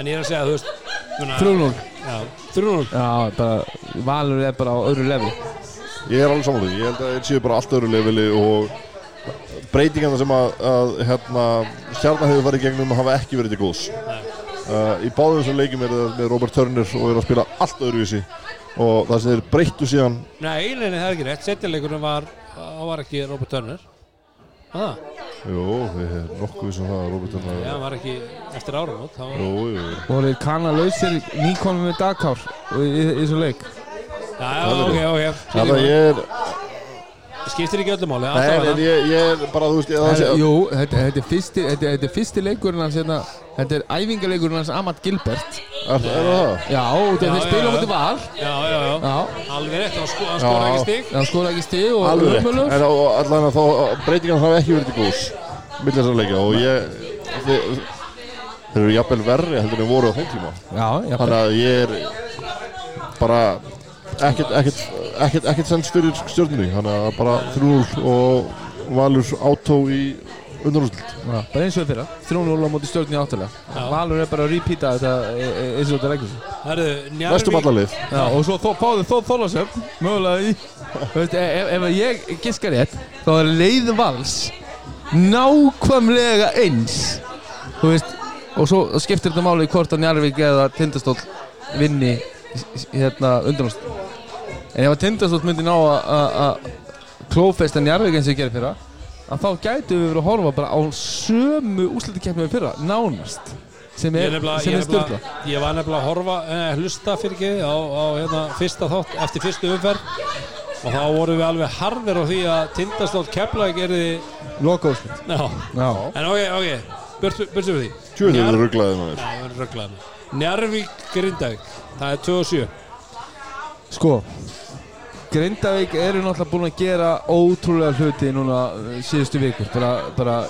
Speaker 1: En ég er að segja, þú veist, svona-
Speaker 3: 3-0
Speaker 1: Já, 3-0.
Speaker 3: Já, bara, Valur er bara á öðru level.
Speaker 2: Ég er alveg samanlega, ég held að þeir séu bara allt öðru leveli og breytingarna sem að, að hérna, stjarnar hefur farið í gegnum hafa ekki verið til góðs. Uh, Í báðum þessum leikjum er það með Robert Turner og er að spila allt öðruvísi. Og það sem þeir breyttu síðan
Speaker 1: Nei, nei, nei, það er ekki rétt. Setjarleikurinn var, það var ekki Robert Turner. Það,
Speaker 2: Jú, við erum nokkuð sem það að Robert Turner
Speaker 1: já, hann var ekki eftir áramót. Það var,
Speaker 2: Jú, jú, jú
Speaker 3: og þeir kanna lausir nýkonum með dagkár í, þessu leik
Speaker 1: já, já, ok, ok.
Speaker 2: Þannig að ég er,
Speaker 1: Skiptir ekki öllu máli.
Speaker 2: nei, ég, ég er bara, þú veist, ég, það
Speaker 3: Herra,
Speaker 2: sé
Speaker 3: Jú, þetta, þetta, er fyrsti, þetta, þetta er fyrsti leikurinn hans hérna, Þetta er æfingaleikurinn hans Amat Gilbert.
Speaker 2: Er, er það það?
Speaker 3: Já, þeir
Speaker 1: já,
Speaker 3: spila á móti val.
Speaker 1: Já, já, já.
Speaker 3: Já,
Speaker 1: Alveg rétt, hann, skora ekki stig.
Speaker 3: hann skora ekki stig og
Speaker 2: Alveg rétt, en allan að þá breytingarna hafa ekki verið til góðs leikja og ég þeir, eru jafnvel verri heldur en voru á þeim tíma.
Speaker 3: Já, já,
Speaker 2: þannig að ég er bara ekkert, ekkert, ekkert, ekkert sens fyrir stjórnunni þannig að bara 3-0 og Valur átó í undanúslitt
Speaker 3: já, bara eins og fyrra. 3-0 á móti stjórn í áttalega. Valur er bara að repeata þetta e- e- eins og þetta
Speaker 1: Njarvík,
Speaker 2: allalið
Speaker 3: Já, og svo fáðu þó Þólasöfn mögulega í e- ef, ef ég giskar rétt þá er leið vals nákvæmlega eins. Þú veist og svo skiptir þetta máli hvort að Njarvík eða Tindastóll vinni hérna undanúst en ef að Tindastóll myndi ná að- að að klófesta Njarvík eins og ég gerir fyrra að þá gætu við verið að horfa bara á sömu úslítikeppni við fyrra nánast sem er,
Speaker 1: er
Speaker 3: er
Speaker 1: er
Speaker 3: styrla
Speaker 1: ég var nefnilega að horfa, eh, hlusta fyrir ekki á, á hérna, fyrsta þátt eftir fyrstu umferð og þá vorum við alveg harðir á því að Tindastótt er
Speaker 3: úrslit
Speaker 1: já,
Speaker 3: Já.
Speaker 1: en ok, ok, burtu við því.
Speaker 2: Tjóðið eru rugglaðið.
Speaker 1: Njarvík Grindavík, það er 2-7.
Speaker 3: Sko Grindavík eru náttúrulega búin að gera ótrúlega hluti núna uh, síðustu vikur bara, bara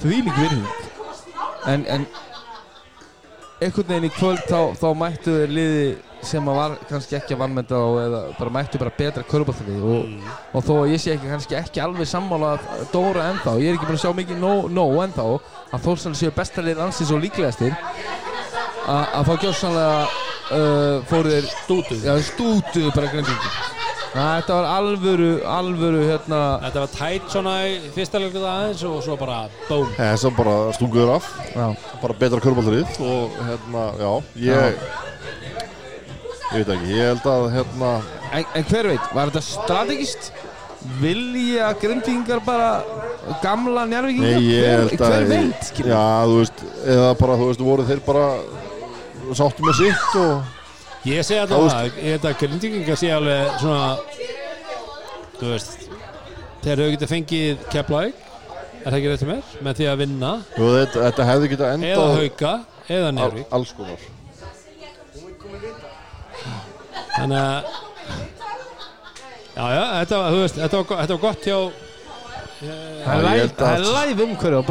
Speaker 3: þvílík virðing en, en einhvern veginn í kvöld þá, þá mættu þeir liði sem að var kannski ekki að vannmenda og eða bara mættu bara betra körbáttalið og, og þó að ég sé ekki kannski ekki alveg sammála að Dóra ennþá, ég er ekki búin að sjá mikið nóg no, no ennþá að Þórsson séu bestalið ansins og líklegastir að þá gjóðsannlega uh, fóru þeir
Speaker 1: Stútu.
Speaker 3: Já, stútuðu bara grindingi Þetta var alvöru, alvöru hérna
Speaker 1: Þetta var tætt svona í fyrsta leikur aðeins og svo bara bóm.
Speaker 2: Þess að bara stunguður af
Speaker 3: Já,
Speaker 2: bara betra körbáltarið og hérna, já, ég ég veit ekki, ég held að hérna,
Speaker 3: en, en hver veit, var þetta strategist? Vilja grindingar bara gamla njárvíkingar?
Speaker 2: nei, ég held að
Speaker 3: hver veit,
Speaker 2: já, þú veist, eða bara, þú veist, voru þeir bara sáttu með sitt og
Speaker 1: Ég segi
Speaker 2: Já,
Speaker 1: alltaf það, ég held að grindingingar sé alveg svona, þú veist, þeir eru getið fengið Keflavík Er það ekki rétt með? Með því að vinna?
Speaker 2: Og þetta, þetta hefði getað
Speaker 1: eða
Speaker 2: endað
Speaker 1: hauka eða
Speaker 2: al,
Speaker 1: Njárvík
Speaker 2: alls konar.
Speaker 1: Þannig að Já, já, þetta, var- þú veist, þetta, var, þetta var gott hjá
Speaker 3: Það er
Speaker 2: að-
Speaker 3: það er live umhverju á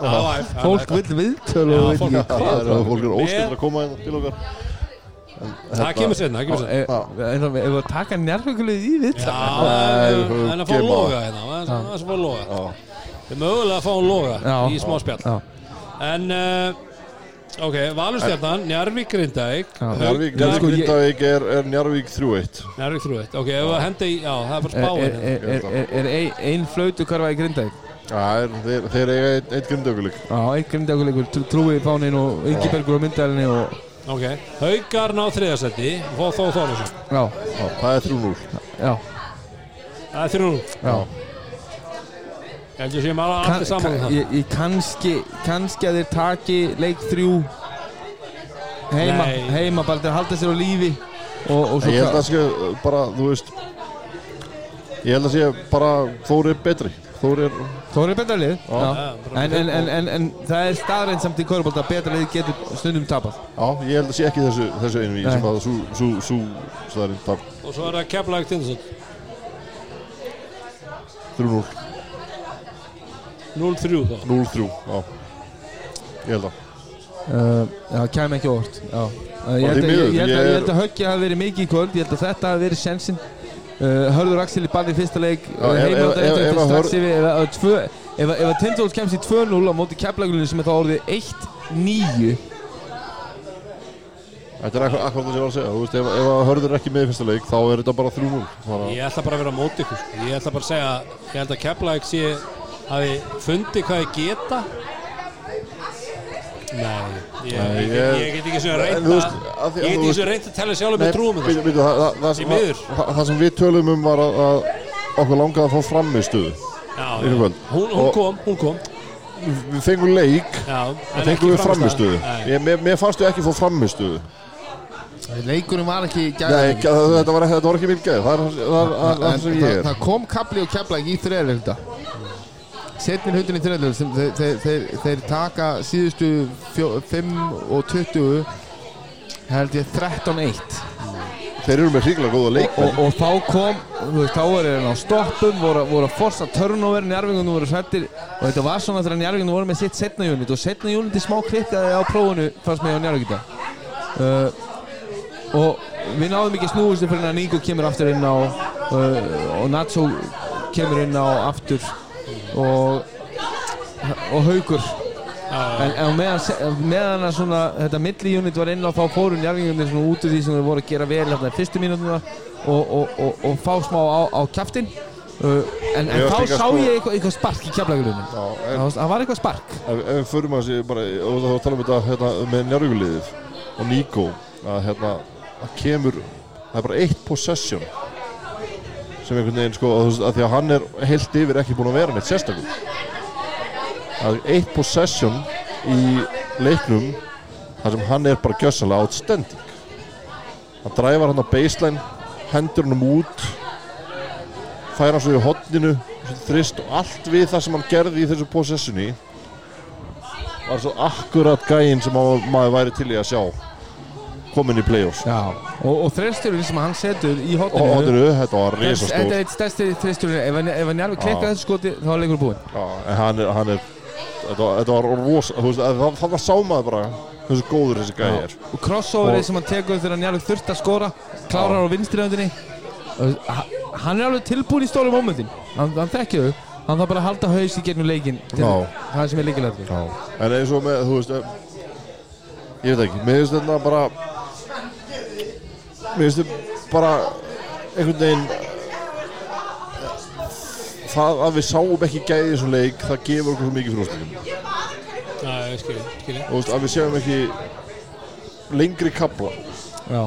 Speaker 1: já,
Speaker 3: Fólk vill viðtölu og
Speaker 1: fólk-
Speaker 3: ekki
Speaker 2: er fólk er
Speaker 1: Með-
Speaker 2: að koma hérna til okkar
Speaker 1: Það
Speaker 2: hérna-
Speaker 1: það kemur setna
Speaker 3: Ef við erum að taka njárvíkulegið í
Speaker 2: Nei,
Speaker 1: en að fá loga hérna Það er. Það er mögulega að fá loga í smá spjall. En, uh, ok, Valurstjarnan, Njarvík Grindavík.
Speaker 2: Njarvík,
Speaker 3: sko,
Speaker 2: Grindavík er, er Njarvík 3-1
Speaker 1: Njarvík 3-1 Ok, ef við hendi í, já, það er bara
Speaker 3: Er,
Speaker 1: spáin
Speaker 3: er, er, er, er, er ein, ein flautu karfa í Grindavík?
Speaker 2: Já, er, þeir, þeir eiga eitt, eitt Grindavíkuleik
Speaker 3: Já, einn Grindavíkuleikur, Trúi Fánin og Ingibergur á myndælinni og
Speaker 1: Ok, Haukar ná þriðasetti Fó Þó Þólasson
Speaker 3: Já,
Speaker 2: Já, það er 3-0
Speaker 3: já,
Speaker 1: Það er 3-0
Speaker 3: já.
Speaker 1: Ég held ég
Speaker 3: ég, ég kannski, kannski að þeir taki leik þrjú heima,
Speaker 1: Nei.
Speaker 3: heima bara að halda sér á lífi og, og svo
Speaker 2: Ég held að sé bara, þú veist Ég held að sé bara Þóri er betri. Þóri er
Speaker 3: Þóri er betra lið. Já.
Speaker 1: Já, bara
Speaker 3: En, en, en, en, en það er staðrænt samt í Körbólta að betra lið getur stundum tapað.
Speaker 2: Já, ég held að sé ekki þessu, þessu einu í
Speaker 3: Nei.
Speaker 2: sem að sú, sú, sú staðarinn tap
Speaker 1: Og svo er það Keflag Tindarsson
Speaker 2: 3-0
Speaker 1: 0-3 þá.
Speaker 2: 0-3, já. Ég held að.
Speaker 3: Uh, Já, kæm ekki óvart Já. Ég, held að, ég,
Speaker 2: miður,
Speaker 3: ég, held að,
Speaker 2: ég
Speaker 3: ég
Speaker 2: er-
Speaker 3: held að höggja hafi verið mikið í kvöld Ég held að þetta hafi verið sjensin uh, Hörður Axel í balli í fyrsta leik
Speaker 2: ef-
Speaker 3: eftir
Speaker 2: ef að
Speaker 3: strax yfir ef, ef, tvö, ef, að Tindóls kemst í 2-0 á móti keflagulinu sem er þá orðið 1-9
Speaker 2: Þetta er akkur, akkur það sem ég var að segja. Þú veist, ef, ef að hörður ekki með í fyrsta leik þá er þetta bara 3-0 Þannig að
Speaker 1: Ég ætla bara að vera á móti ykkur sko. Ég ætla bara að segja Ég held að Keflag sé hafi fundið hvað þið geta Nei. Ég,
Speaker 2: Nei,
Speaker 1: ég,
Speaker 2: ég-
Speaker 1: ég get ekki reynt
Speaker 2: þú
Speaker 1: að
Speaker 2: að að
Speaker 1: Ég get ekki svona reynt að tella sjálfur
Speaker 2: Nei,
Speaker 1: með trúum
Speaker 2: það, það, það,
Speaker 1: Því
Speaker 2: sem, við tölum um var að, að okkur langaði að fá
Speaker 1: Já,
Speaker 2: í kvöld.
Speaker 1: hún, hún kom, hún kom.
Speaker 2: Við fengum leik
Speaker 1: Já,
Speaker 2: og fengum við frammistuðu
Speaker 1: Nei,
Speaker 2: Ég- Mér, fannst við ekki fá frammistuðu
Speaker 7: Leikurinn var ekki
Speaker 2: Nei, ekki- þetta var, þetta var ekki minn gæð Það það, það, það, það sem ég
Speaker 7: það kom kapli og kefla í þriðarleikta setnin hlutin í þriðarleikta sem þeir, þeir, þeir, þeir taka síðustu fjó, 5 og 20 held ég 13-1
Speaker 2: Þeir eru með hríkla góða leik
Speaker 3: og, og þá kom, þú veist, þá voru þeir á stoppum, voru, voru að forsa turnover njárvingunum voru hrættir og þetta var svona þegar njárvingunum voru með sitt setna unit. Og setna uniti smá klikkaði á prófunu fannst mig á njárvingita uh, og við náðum ekki snúistu fyrir að Nico kemur aftur inn á uh, og Nacho kemur inn á aftur og og Haugur en, en á meðan, meðan að svona þetta milli unit var inn á þá fóru njárvingunir svona út úr því sem þeir voru að gera vel hérna í fyrstu mínútuna og, og, og, og fá smá á, á kjaftin uh, en, en þá sá
Speaker 2: sko-
Speaker 3: ég eitthvað, eitthvað spark í
Speaker 2: en
Speaker 3: það var eitthvað spark.
Speaker 2: Ef, ef við förum að þessi bara, og þá talum við þetta hérna, með njárvíkuliðið og Nico að hérna, það kemur það er bara eitt possession sem einhvern veginn sko, að, því að hann er heilt yfir ekki búin að vera neitt er eitt possession í leiknum þar sem hann er bara gjössalega outstanding. Hann dræfar hann á baseline hendur hann út fær hann svo í hotninu þrist og allt við það sem hann gerði í þessu possessioni. Var svo akkurat gæinn sem maður væri til í að sjá komin í play-offs.
Speaker 3: Og, og þreisturinn sem hann setur í hotninu,
Speaker 2: þetta var
Speaker 3: Þetta
Speaker 2: risastór
Speaker 3: er eitt stærsti þreisturinn ef hann, ef hann njárving klikka þessu skoti þá er leikur búinn.
Speaker 2: Er, er þetta, var- þetta veist, það, var sámaður bara hversu góður þessi gæði er.
Speaker 3: Og crossoverið sem hann tekur þegar hann njárving þurft að skora klárar á vinstriöndinni. Hann er alveg tilbúin í stóru momentin hann, hann þekkja þau. Hann þarf bara að halda haus í gegnum leikin það sem er leikilegri
Speaker 2: Já. en eins og með, þú veist ég veit ekki, mér finnst þetta bara mér finnst þetta bara einhvern veginn það að við sáum ekki gæði í þessu leik það gefur okkur svo mikið fyrir
Speaker 1: skilji
Speaker 2: og að við séum ekki lengri kapla
Speaker 3: Já.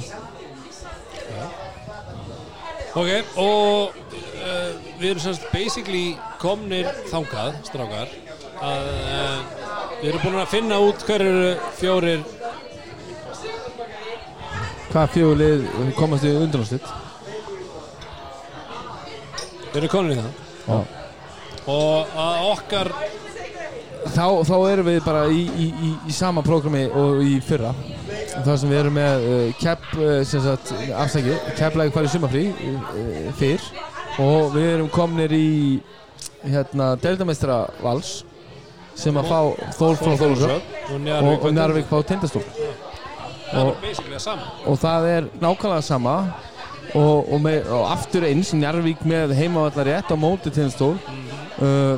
Speaker 1: Ok, og uh, við erum semst basically komnir þangað, strákar að uh, við erum búin að finna út hver eru fjórir
Speaker 3: hvað fjögulið komast í undanúrslit?
Speaker 1: Við erum komin í það.
Speaker 3: Já.
Speaker 1: og að okkar
Speaker 3: þá, þá erum við bara í, í, í, í sama prógrami og í fyrra. Þar sem við erum með uh, kepp uh, sagt, afsæki, kepplægi hverju sumafrí uh, fyrr. Og við erum komnir í hérna, deildameistra vals sem að fá Þór frá
Speaker 1: Njarvík
Speaker 3: og Njarvík fá Tindastól
Speaker 1: er sama.
Speaker 3: og það er nákvæmlega sama. Og, og, með, og aftur eins Njarvík með heimavallar rétt á móti Tindastól uh,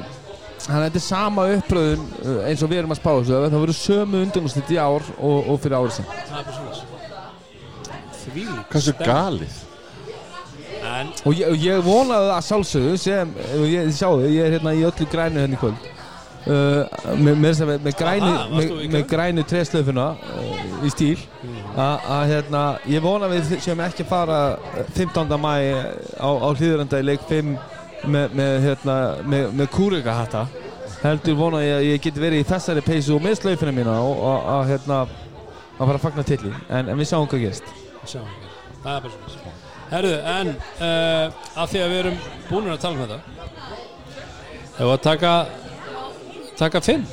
Speaker 3: Þannig að þetta er sama uppröðun uh, eins og við erum að spá þessu það verður sömu undanúslit í ár og, og fyrir árið sem
Speaker 1: er því
Speaker 2: Hversu galið?
Speaker 1: En
Speaker 3: og ég, og ég vonaði að sjálfsögðu sem, og ég þið sjáu, ég er hérna í öllu grænu henni í kvöld með, með, grænu
Speaker 1: í
Speaker 3: grænu treslöfuna uh, í stíl. Að að, hérna, ég vona við séum ekki fara uh, 15. mæ á, á hlýðuranda í leik 5 með, með, hérna, með, með kúrikahatta heldur vona ég að ég geti verið í þessari peysu og með slöfina mína og að, að, hérna, að fara að fagna tilli en, en við sjáum hvað gerist.
Speaker 1: Það er bara svona. Herru en uh, að því að við erum búin að tala um þetta hefur að taka taka fimm.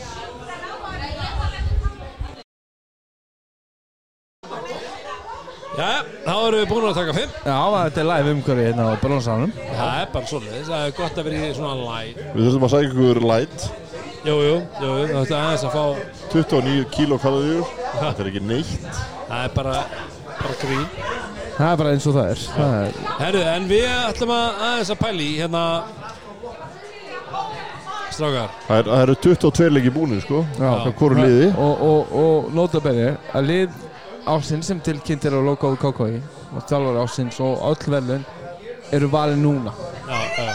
Speaker 1: Já, þá erum við búin að taka fimm.
Speaker 3: Já, þetta er live umhverfi hérna á Brónsanum
Speaker 1: Það er bara svoleiðis, það er gott að vera í svona live
Speaker 2: Við þurfum að sækja ykkur light.
Speaker 1: Jú, jú, jú, það er aðeins að fá
Speaker 2: 29 kíló kaloriður Þetta er ekki neitt.
Speaker 1: Það er bara, bara grín.
Speaker 3: Það er bara eins og það er, það er
Speaker 1: Herru, en við ætlum að aðeins að pæli í hérna Strákar.
Speaker 2: Það er- það eru 22 leiki búinir sko
Speaker 3: Já.
Speaker 2: Hvað hvoru liði.
Speaker 3: Og, og, og notabenni að lið ásins sem tilkynnt er á logoðu KKI og þjálfur ásins og öll verðlun eru valin núna.
Speaker 1: Já, já,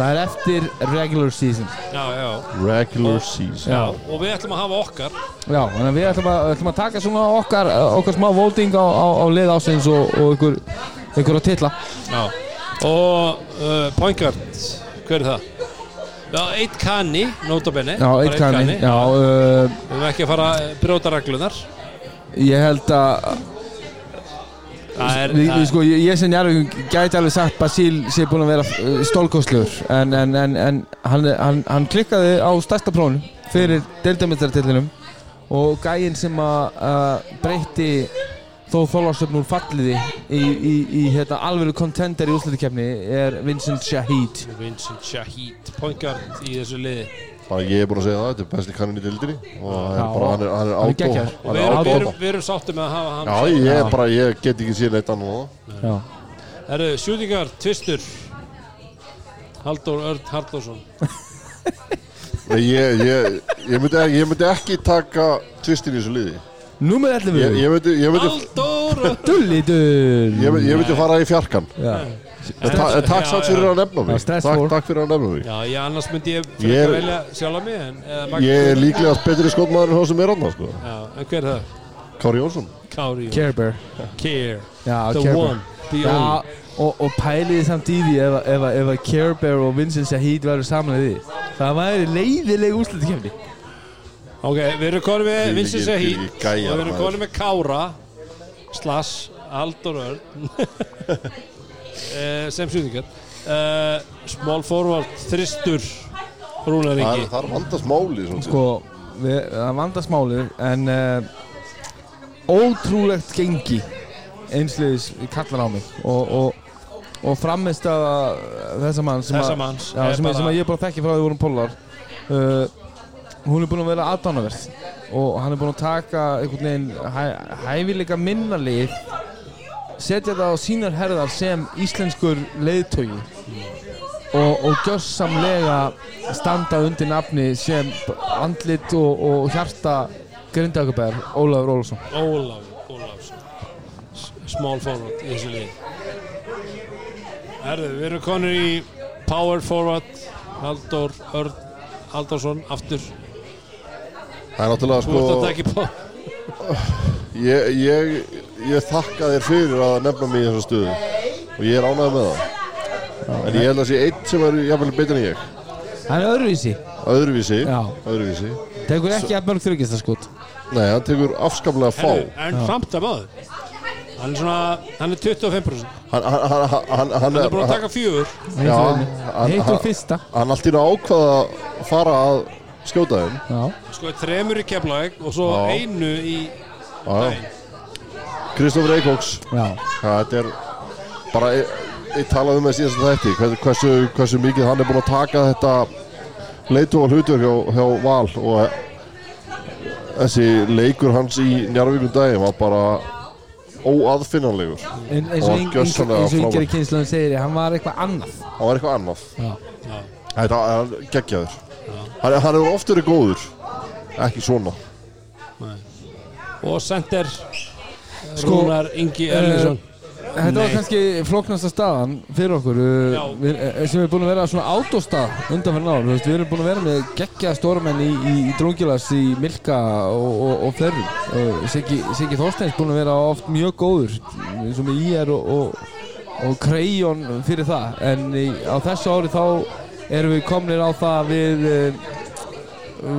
Speaker 3: Það er eftir regular season.
Speaker 1: Já, já,
Speaker 2: Regular season.
Speaker 1: Já. Og við ætlum að hafa okkar.
Speaker 3: Já, að við ætlum að, ætlum að taka svona okkar, okkar smá voting á, á, á lið ásins og, og ykkur, ykkur að titla
Speaker 1: Já. Og uh, point guard, hver er það? Já, eitt kanni, notabenni
Speaker 3: Já, eitt kanni Já, uh,
Speaker 1: Við erum ekki að fara að brjóta reglunar
Speaker 3: ég held að
Speaker 1: Það er,
Speaker 3: við, sko, ég, ég sem Jarvík gæti alveg sagt Basíl sé búinn að vera uh, stólkostlegur en, en, en, en hann, hann, hann klikkaði á stærsta prófunu fyrir deildamestartillinum og gæinn sem að uh, breytti þó þólarsöfn úr falliði í, í, í hérna, alvöru contender í úrslutikefni er Vincent Shahid
Speaker 1: Vincent Shahid, point guard í þessu liði.
Speaker 2: Bara ég er búin að segja það, þetta er besti kannin í dildinni Og það
Speaker 3: Já,
Speaker 2: er bara, hann er, hann er
Speaker 3: geggjaður.
Speaker 1: Og við
Speaker 2: er
Speaker 1: erum, við erum, erum sáttum með að hafa hann.
Speaker 2: Já, ég er bara, ég get ekki síðan eitt annað
Speaker 3: Já.
Speaker 1: Herru, sjútingar, tvistur. Halldór Örn Halldórsson
Speaker 2: Nei, ég, ég, ég, myndi, ekki- ég myndi ekki taka tvistin í þessu liði
Speaker 3: Númer 11
Speaker 2: Ég,
Speaker 1: Halldór Örn
Speaker 3: Dullidur.
Speaker 2: Ég, ég myndi fara í fjarkan.
Speaker 3: Já,
Speaker 2: En ta, en Takk
Speaker 1: Já,
Speaker 2: samt
Speaker 1: já.
Speaker 2: fyrir að nefna
Speaker 3: Já,
Speaker 2: mig takk, fyrir að nefna mig.
Speaker 1: Já, ég annars myndi ég fyrir að velja sjálf mig en, eða Magnús.
Speaker 2: Ég er líklega betri skotmaður en þá sem er annað sko.
Speaker 1: Já, en hver er það?
Speaker 2: Kári Jónsson.
Speaker 1: Kári
Speaker 3: Care Bear.
Speaker 1: Care.
Speaker 3: Já,
Speaker 1: The
Speaker 3: Care Bear.
Speaker 1: one, the
Speaker 3: Já,
Speaker 1: only.
Speaker 3: og, og pæliði samt í því ef, ef, ef að Care Bear og Vincent Shahid verður saman í því það væri leiðileg úrslutikefni
Speaker 1: Ok, við erum konið með Vincent
Speaker 2: þvílíkir
Speaker 1: og við erum konið með Kára slash Halldór Örn *laughs* eh, sem sjútingar uh, Small forward Þristur Rúnar
Speaker 2: Það
Speaker 1: Ingi
Speaker 2: er, það er vandast máli svolítið.
Speaker 3: sko, við, það vandast málið en uh, ótrúlegt gengi einsliðis kallar á mig og, og, og framist að þessa mann sem,
Speaker 1: Þessa
Speaker 3: að,
Speaker 1: manns
Speaker 3: já,
Speaker 1: er
Speaker 3: sem, sem að ég bara þekki frá því við vorum pólar uh, hún er búin að vera aðdánaverð og hann er búin að taka einhvern veginn hæ, hæfileika minnalið setja það á sínar herðar sem íslenskur leiðtögi og, og gjörsamlega standa undir nafni sem andlit og, og hjarta grindakabær Ólafur Ólafsson.
Speaker 1: Ólafur Ólafsson. S- Small forward í þessu lið Herðu, við erum konur í Power forward Halldór Örn Halldórsson aftur
Speaker 2: Það er náttúrulega sko ég, ég, ég þakka þér fyrir að nefna mig í þessa stöðu. Og ég er ánægð með það. En ég held að sé einn sem er jafnvel betur en ég.
Speaker 3: Hann er öðruvísi.
Speaker 2: Öðruvísi,
Speaker 3: Já.
Speaker 2: öðruvísi.
Speaker 3: Tekur ekki að mörg þryggistaskot
Speaker 2: Nei, hann tekur afskaplega fá.
Speaker 1: Herðu, En samt að maður. Hann er svona, hann er 25%
Speaker 2: Hann, hann, hann, hann, hann,
Speaker 1: Hann er búin að taka fjögur.
Speaker 2: Já, hann-
Speaker 3: heitur
Speaker 2: hann-
Speaker 3: fyrsta.
Speaker 2: hann allt í náðu ákvaða að fara að skjóta þeim.
Speaker 3: Já,
Speaker 1: Sko, þremur í Keflavík og svo
Speaker 2: Já.
Speaker 1: einu í.
Speaker 2: Kristoffer Eikóks þetta er bara ég, ég talaði um það síðast þetta hversu, hversu, hversu mikið hann er búin að taka þetta leitu og hlutverk hjá, hjá Val og þessi leikur hans í Njarvíkum daginn var bara óaðfinnanlegur.
Speaker 3: En eins
Speaker 2: Og
Speaker 3: yngri kynslan segir hann var eitthvað annað.
Speaker 2: Það var eitthvað annað.
Speaker 3: Já,
Speaker 2: þetta er geggjaður hann, hann hefur oft verið góður. Ekki svona.
Speaker 1: Og sender
Speaker 3: Sko,
Speaker 1: Rúnar Ingi Erlingsson.
Speaker 3: Þetta var
Speaker 1: Nei.
Speaker 3: kannski flóknasta staðan fyrir okkur. Uh, við, eh, sem er búin að vera svona autostað undanferðin ár, þú veist, við erum búin að vera með geggja stórmenn í, í, í Drungilas, í Milka og, og, og flerum uh, Siggi, Þorsteins búin að vera oft mjög góður eins og með IR og, og, og Krejón fyrir það. En í, á þessu ári þá erum við komnir á það að við uh,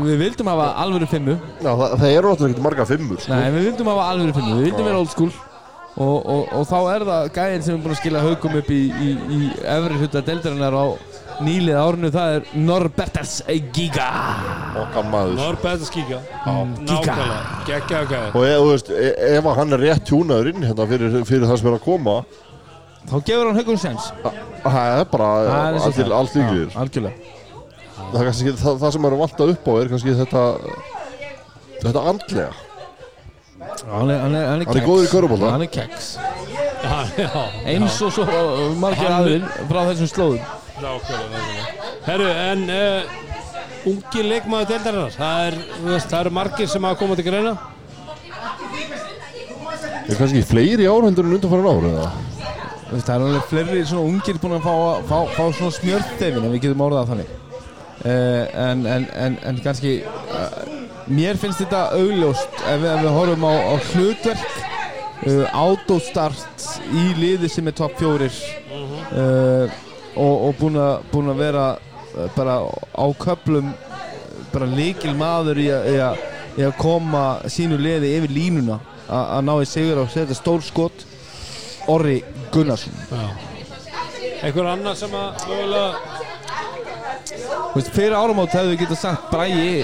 Speaker 3: við vildum hafa alvöru fimmu.
Speaker 2: Já, það, það eru náttúrulega ekki marga fimmur sko.
Speaker 3: Nei, við vildum hafa alveg finnu, við vildum vera old school. Og, og, og þá er það gæðin sem er búinn að skila haugum upp í, í, í efri hluta deildarinnar á nýlið árinu, það er Norbertas Giga.
Speaker 2: Okkar maður.
Speaker 1: Norbert Skíka
Speaker 3: Mm,
Speaker 1: Nákvæmlega, geggja og gæði
Speaker 2: og þú veist, e, ef hann er rétt tjúnaður inn hérna fyrir, fyrir það sem er að koma
Speaker 3: þá gefur hann haugum sens
Speaker 2: það er bara
Speaker 3: Það
Speaker 2: allt,
Speaker 3: það. Algjörlega
Speaker 2: það, er kannski, það, það sem er að vanta upp á er kannski þetta þetta andlega
Speaker 3: Hann er, hann er, hann er,
Speaker 2: Hann er góður í körfubolta.
Speaker 3: Hann er keks Eins og svo uh, margir aðrir frá þessum slóðum.
Speaker 1: Herru, en uh, ungi leikmaður deildarinnar það, er, það eru margir sem hafa komið til greina
Speaker 2: er kannski fleiri árhendur en undanfæran ár eða?
Speaker 3: Það er alveg fleiri svona ungir búin að fá, fá, fá svona smjörþefin ef við getum orðað það þannig. Uh, en, en, en, en kannski uh, mér finnst þetta augljóst ef ef við horfum á, á hlutverk uh, autostart í liði sem er fjórir. Uh, og, og búin að, búin að vera bara á köplum bara líkil maður í að, að, að koma sínu liði yfir línuna a- að ná í sigur og setja stór skot. Orri Gunnarsson.
Speaker 1: Einhver annar sem að mögulega
Speaker 3: fyrir áramót hefðu við getað sagt Bræi,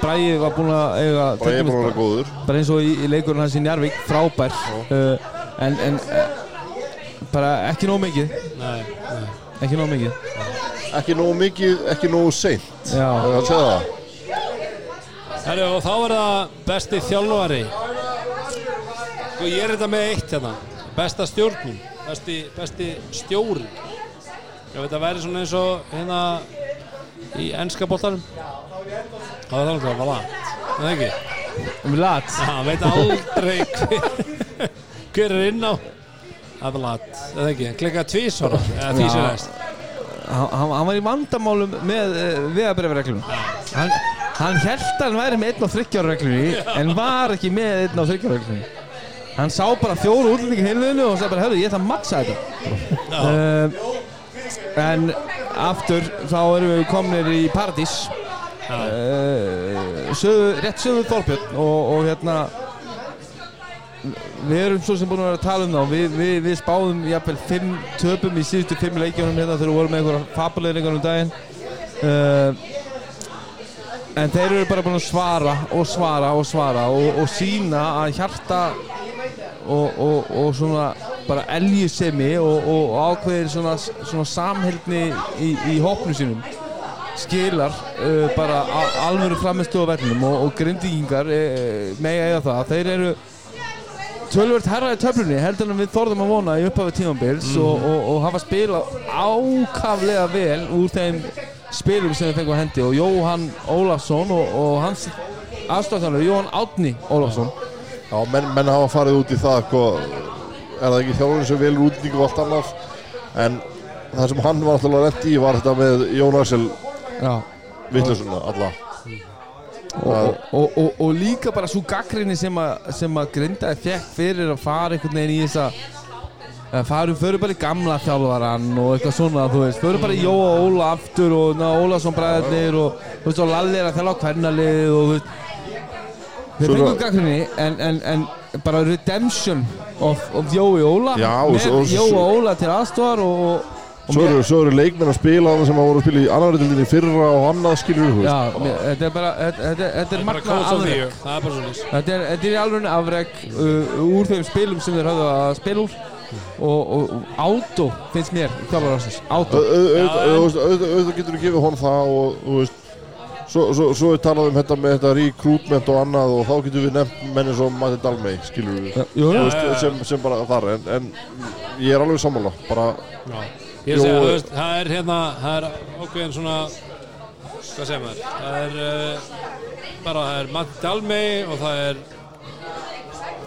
Speaker 3: Bræi var búinn að eiga
Speaker 2: ég er búin að vera góður.
Speaker 3: bara eins og í, í leikurinn hans í Njarvík frábær. Uh, en, en uh, bara ekki nóg mikið.
Speaker 1: Nei, nei.
Speaker 3: ekki nóg mikið.
Speaker 2: Ekki nógu mikið, ekki nógu seint.
Speaker 3: Já.
Speaker 2: það er að segja það.
Speaker 1: Herru, og þá er það besti þjálfari. Sko ég er þetta með eitt hérna. Besta stjórnum Besti, besti stjóri. Ef þetta væri svona eins og hérna í ennska er það alveg að vala Það er ekki?
Speaker 3: Um lat?
Speaker 1: Hann veit aldrei hver, *laughs* hver er inn á. Það er lat, það er ekki, hann klikkaði tvísvara eða því sem næst.
Speaker 3: Hann, var í vandamálum með uh, vegabrefreglunum hann, hann held að hann væri með 1 og 30 ára reglunni en var ekki með 1 og 30 ára reglunni hann sá bara fjóru útlendingi heilviðinu og sagði bara, hörru, ég ætla að mattsa þetta. Uh, en aftur þá erum við komnir í Paradís. Uh, söðu, rétt söðu Þorbjörn og, og hérna við erum svo sem búin að vera að tala um þá. Við, við, við spáðum jafnvel fimm töpum í síðustu fimm leikjónum hérna þegar við vorum með einhverja fabulegringar um daginn. Uh, en þeir eru bara búin að svara og svara og svara og, og sína að hjarta og, og, og svona bara eljusemi og, og ákveðir svona, svona samheldni í, í hópnum sínum skilar uh, bara alvöru framistu á vellinum og, grindíkingar uh, mega eiga það. Þeir eru tölvört herra í töflunni heldur en við þorðum að vona í upphafi tímambils og, og, og hafa spilað ákaflega vel úr þeim spilum sem við fengum að hendi. Og Jóhann Ólafsson og, og hans aðstofþjóðanlega Jóhann Átni Ólafsson
Speaker 2: Já, menn, menn hafa farið út í það sko, er það ekki þjálfurinn sem velur útlending og allt annað? En það sem hann var alltaf rent í var þetta með Jón Axel
Speaker 3: Já.
Speaker 2: Vittlusuna alla.
Speaker 3: Og, og, og, og, líka bara svo gaggrinni sem að, sem að Grindaði fekk fyrir að fara einhvern veginn í þessa að fara, förum bara í gamla þjálfaran og eitthvað svona, þú veist, förum bara í Jóa og Óla aftur og na, Ólason bræðarnir og þú veist, og Lalli er að þjálfa hvernalið og þú veist við fengum gaggrinni en, en, en bara redemption of, of Jói Óla
Speaker 2: Já,
Speaker 3: með
Speaker 2: svo- og svo-
Speaker 3: Óla til aðstofar og, Og
Speaker 2: Svo eru, svo eru leikmenn að spila þarna sem að voru að spila í annar dildinni fyrra og annað skilur þú veist.
Speaker 3: Já, mér, þetta er bara, þetta, þetta, þetta er
Speaker 1: bara
Speaker 3: magna
Speaker 1: of the
Speaker 3: afrek.
Speaker 1: Year það er bara svo lýs
Speaker 3: Þetta er, þetta er í alveg afreg uh, úr þeim spilum sem þeir höfðu að spila úr. Og, og, og átó finnst mér þjálfur ásins, átó.
Speaker 2: Au- au-
Speaker 1: Já,
Speaker 2: au-
Speaker 1: en-
Speaker 2: au- au- Auðvitað getur þú gefið honum það og þú veist Svo, svo, svo er talað um þetta með þetta recruitment og annað og þá getur við nefnt menni svo Matti Dalmey, skilur við.
Speaker 3: Jú,
Speaker 2: Þú
Speaker 3: jú,
Speaker 2: veist, sem, sem bara þar en, en ég er alveg sammála bara,
Speaker 1: Ég
Speaker 2: eh,
Speaker 1: veist, það er hérna, það er ákveðin svona, hvað segir maður, það er uh, bara, það er Matti Dalmey og það er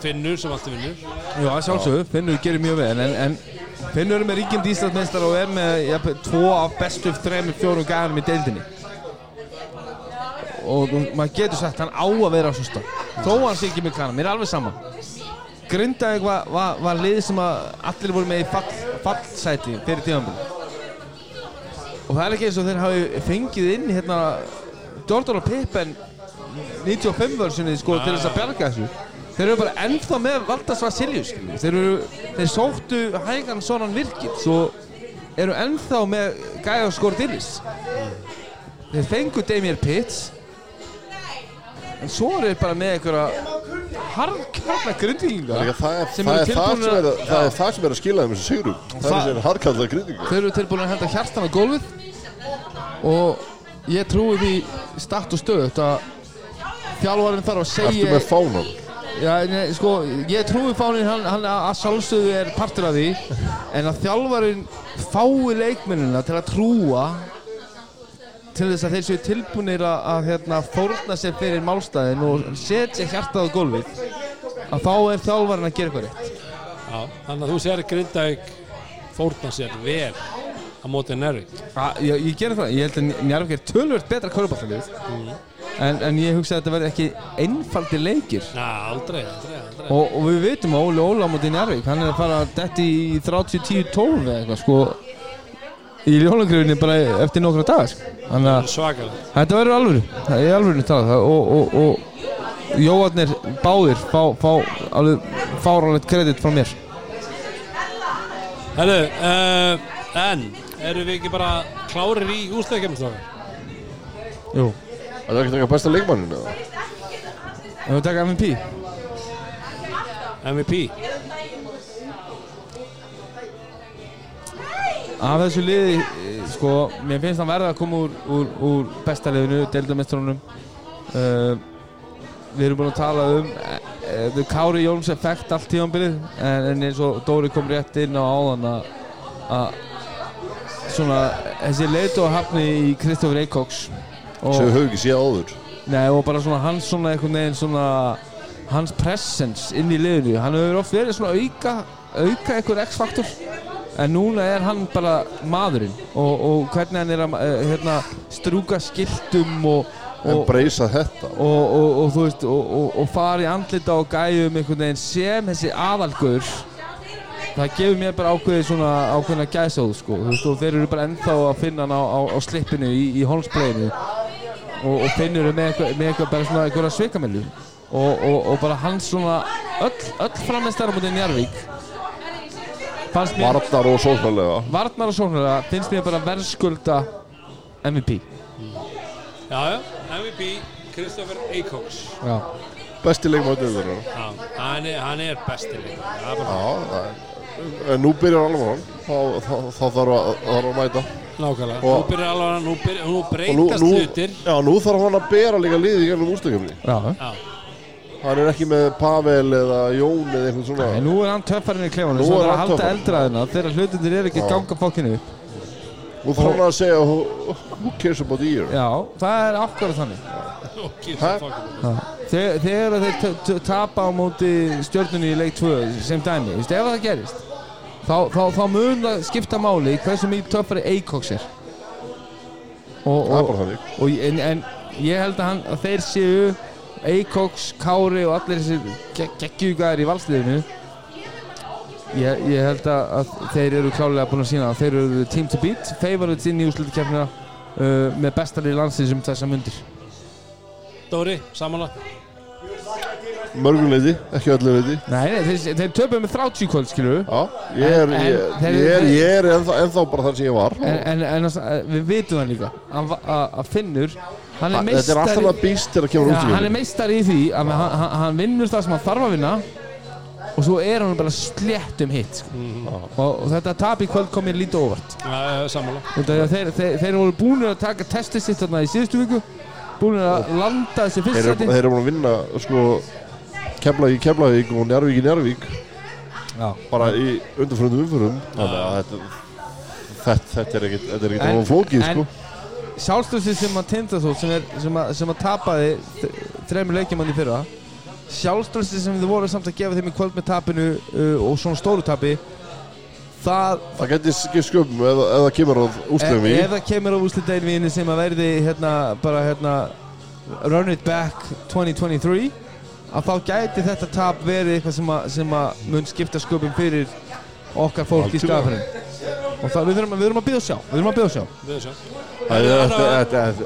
Speaker 1: Finnur sem alltaf vinnur.
Speaker 3: jú, að sjálfsögðu, Finnur gerir mjög vel en, en Finnur er með ríkjandi Íslandsmeistar og er með tvo af bestu þremur, fjórum gæðanum í deildinni og maður getur sagt hann á að vera á svo stað þó hann sé ekki með kannan, mér er alveg sama. Grindavík var, var, var lið sem allir voru með í fall, fallsæti fyrir tíðanbili og það er ekki eins og þeir hafi fengið inn hérna og Pippen 95 versionið sko til þess að bjarga þessu. Þeir eru bara ennþá með Valdas Vasiljus þeir, þeir sóttu hægan sonan virkið svo eru ennþá með Gæja Skordilis þeir fengu Damir Pitts en svo eru þeir bara með einhverja harkarna grundvílinga
Speaker 2: það, er, það, er,
Speaker 3: Sem
Speaker 2: er sem er,
Speaker 3: að-
Speaker 2: er sem er skila þeim þessu sigurum það er þessi harkallað gríðingu
Speaker 3: þeir eru tilbúin að henda hjartan á gólfið. Og ég trúi því start og stöðut að þjálfarinn þarf að
Speaker 2: Ertu
Speaker 3: segja
Speaker 2: með fánan?
Speaker 3: Já, nei, sko, ég trúi fánin hann, hann að sjálfsögðu er partur af því. En að þjálfarinn fái leikmennina til að trúa til þess að þeir séu tilbúinir að, að hérna, fórna sér fyrir málstæðin og setja hjartað á gólfið að þá er þjálfarinn að gera eitthvað rétt.
Speaker 1: Já, þannig að þú sér Grindavík fórna sér vel á móti Nervík.
Speaker 3: A, ég, ég gerir það, ég held að Njarvík er tölvöld betra kaurbáttalið en, en ég hugsa að þetta verði ekki einfaldi leikir.
Speaker 1: Já, aldrei, aldrei, aldrei.
Speaker 3: og, og við veitum að Óli Óla móti Njarvík hann er að fara detti í 30-10-12 eða eitthvað sko í ljólangrifinu bara eftir nokkra dagar sko. þannig að
Speaker 1: Svakalega.
Speaker 3: þetta verður alvöru það er alvöru talað það og, og, og Jóarnir báðir fá, fá alveg fáralegt kredit frá mér
Speaker 1: Herru, uh, en eru við ekki bara klárir í úsleikjumstofan?
Speaker 3: Jú
Speaker 2: Það er ekki eitthvað besta leikmannin eða?
Speaker 3: Ef við taka MVP
Speaker 1: MVP.
Speaker 3: Af þessu liði, eh, sko, mér finnst hann verða að koma úr, úr, úr besta liðinu, deildamestrónum uh, Við erum búin að tala um uh, Kári Jóns effekt allt tímanbilið en, en eins og Dóri kom rétt inn á áðan að svona, þessi leitu að hafni í Kristoffer Eikóks
Speaker 2: Sem við höfum ekki séð áður.
Speaker 3: Nei, og bara svona hans svona einhvern veginn svona hans presence inn í liðinu hann hefur oft verið svona auka auka einhver x-faktor en núna er hann bara maðurinn og, og hvernig hann er að eh, hérna, strúka skiltum og, og,
Speaker 2: breysa þetta.
Speaker 3: og, og, og veist og, og, og fara í andlita og gæjum einhvern veginn sem þessi aðalgur það gefur mér bara ákveði svona ákveðina gæsóð sko. Og þeir eru bara ennþá að finna hann á, á, á slippinu í, í holmspleginu og, og finnur með eitthvað, með eitthvað bara svona einhverja svikamillu og, og, og bara hans svona öll, öll frammeðstæra mútið Njarvík mér
Speaker 2: Varnar og sóknarlega
Speaker 3: Varnar og Sóknarlega finnst mér bara verðskulda MVP
Speaker 1: Já, já, MVP, Kristoffer Eikóks.
Speaker 3: Já.
Speaker 2: Besti leikmann deildarinnar.
Speaker 1: Já, hann er, hann er besti leikur. Það bara
Speaker 2: Já, það En nú byrjar alvaran þá, þá, þá þarf að, þarf að mæta
Speaker 1: nákvæmlega.
Speaker 2: Og-
Speaker 1: Nú byrjar alveg, nú, byrjar, nú
Speaker 2: nú,
Speaker 1: breytast hlutir.
Speaker 2: já, nú þarf hann að bera líka liði í gennum úrstökjumni
Speaker 3: Já.
Speaker 1: Já,
Speaker 2: Hann er ekki með Pavel eða Jón eða eitthvað svona.
Speaker 3: En nú er hann töffarinn í klefanum
Speaker 2: Nú
Speaker 3: svo
Speaker 2: er
Speaker 3: það er að
Speaker 2: hann
Speaker 3: halda
Speaker 2: töffarinn.
Speaker 3: eldraðina. Þegar hlutinir eru ekki að
Speaker 2: Já.
Speaker 3: ganga fokkinu upp.
Speaker 2: Nú þarf hann að segja who, who cares about the year?
Speaker 3: Já, það er akkurat þannig. Þegar, þegar þeir tapa á móti stjórnunni í leik 2 sem dæmi, veist, ef það gerist þá, þá, þá mun það skipta máli hversu mikið töffari Eikoks er. Og,
Speaker 2: er
Speaker 3: og, og, en, en ég held að, hann, að þeir séu Eikoks, Kári og allir þessir ge geggjúgæðir í valsliðinu ég, ég held að, að þeir eru klálega búin að sína að þeir eru team to beat, favorites inn í úrslutukefnina uh, með bestalið landsins um þessa mundir
Speaker 1: Dóri, samanlega.
Speaker 2: mörguleiti, ekki öllu leiti
Speaker 3: Nei, nei, þeir, þeir töpuðu með 30 kvöld, skilur
Speaker 2: Já, ég er,
Speaker 3: En-
Speaker 2: ég, ég er, ég er ennþá, ennþá bara þar sem ég var
Speaker 3: En, en, en við vitum það líka að, að, að Finnur hann er
Speaker 2: Þetta er alltaf
Speaker 3: meistari
Speaker 2: að býst til að kemur
Speaker 3: ja, hann er
Speaker 2: útskjöfni
Speaker 3: meistari í því að hann, hann, hann vinnur það sem hann þarf að vinna og svo er hann bara slétt um hitt sko. og, og þetta tap í kvöld kom mér lítið óvart. Að þeir, þeir, þeir voru búinir að taka testið sitt þarna í síðustu viku búinir að landa þessi
Speaker 2: Þeir
Speaker 3: fyrst
Speaker 2: eru
Speaker 3: seti
Speaker 2: þeir eru búin að vinna sko Keflavík, Keflavík og Njarvík í Njarvík
Speaker 3: Já.
Speaker 2: bara í undanfröndum umförum þannig að þetta þetta, þetta er ekkit, þetta er ekkit
Speaker 3: En-
Speaker 2: en, flókið sko
Speaker 3: sjálfstöðsið sem að sem, er- sem, að- sem að tapaði þ- þremur leikjumann í fyrra sjálfstöðsið sem þið voru samt að gefa þeim í kvöld með tapinu uh, og svona stóru tapi það
Speaker 2: það getur skipt sköpum eða, eða kemur á í
Speaker 3: ef það kemur á úsliteinvíðinu sem að verði hérna bara hérna run it back 2023 að þá gæti þetta tap verið eitthvað sem að, sem að mun skipta sköpum fyrir okkar fólk í
Speaker 2: Algjörlega.
Speaker 3: Og það, við þurfum, við þurfum að byggja og sjá. Við þurfum að byggja og sjá.
Speaker 1: Við sjá.
Speaker 2: Það er-
Speaker 1: það-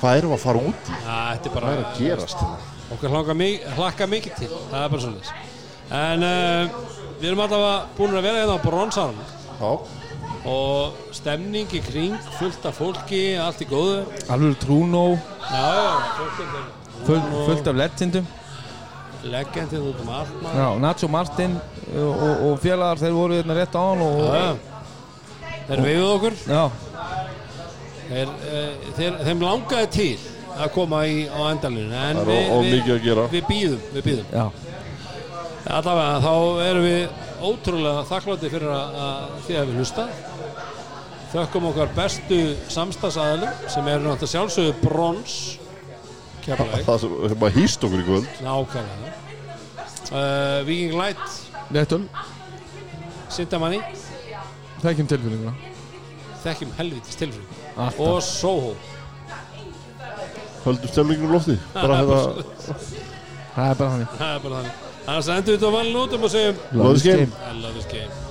Speaker 2: hvað erum við að fara út í?
Speaker 1: Já, þetta er
Speaker 2: er að gerast hérna?
Speaker 1: Okkur hlakka mikið til. Það er bara svolítið En uh, við erum alltaf búin að vera hérna á bronsarum
Speaker 2: Já,
Speaker 1: og stemning í kring fullt af fólki, allt í góðu.
Speaker 3: Alveg trúnó, fullt af legendum
Speaker 1: legendið út um allt maður.
Speaker 3: Já, Nacho Martin og, og, og félagar þeir voru hérna rétt á hann og,
Speaker 1: Já, já. Þeir veifuð okkur.
Speaker 3: Já,
Speaker 1: þeir, uh, þeir, Þeim langaði til að koma í, á endalinu En
Speaker 2: er að gera.
Speaker 1: Við býðum, við býðum
Speaker 3: já,
Speaker 1: Allavega, þá erum við ótrúlega þakklátti fyrir að, að því að við hlusta Þökkum okkar bestu samstagsæðalum sem eru náttúrulega sjálfsögðu brons.
Speaker 2: Það sem, að hýst okkur í kvöld.
Speaker 1: Nákvæmlega uh, Viking Light,
Speaker 3: réttul
Speaker 1: Sintamanni
Speaker 3: þekkjum tilfinninguna.
Speaker 1: Þekkjum helvitis tilfring
Speaker 3: Alltaf.
Speaker 1: Og Soho.
Speaker 2: Höldum stemningum lofti. Bara *laughs* hérna
Speaker 3: það er bara þannig.
Speaker 1: Það er bara þannig. Annars endur við þetta á valin út um og segjum
Speaker 2: Love this game.
Speaker 1: I love this game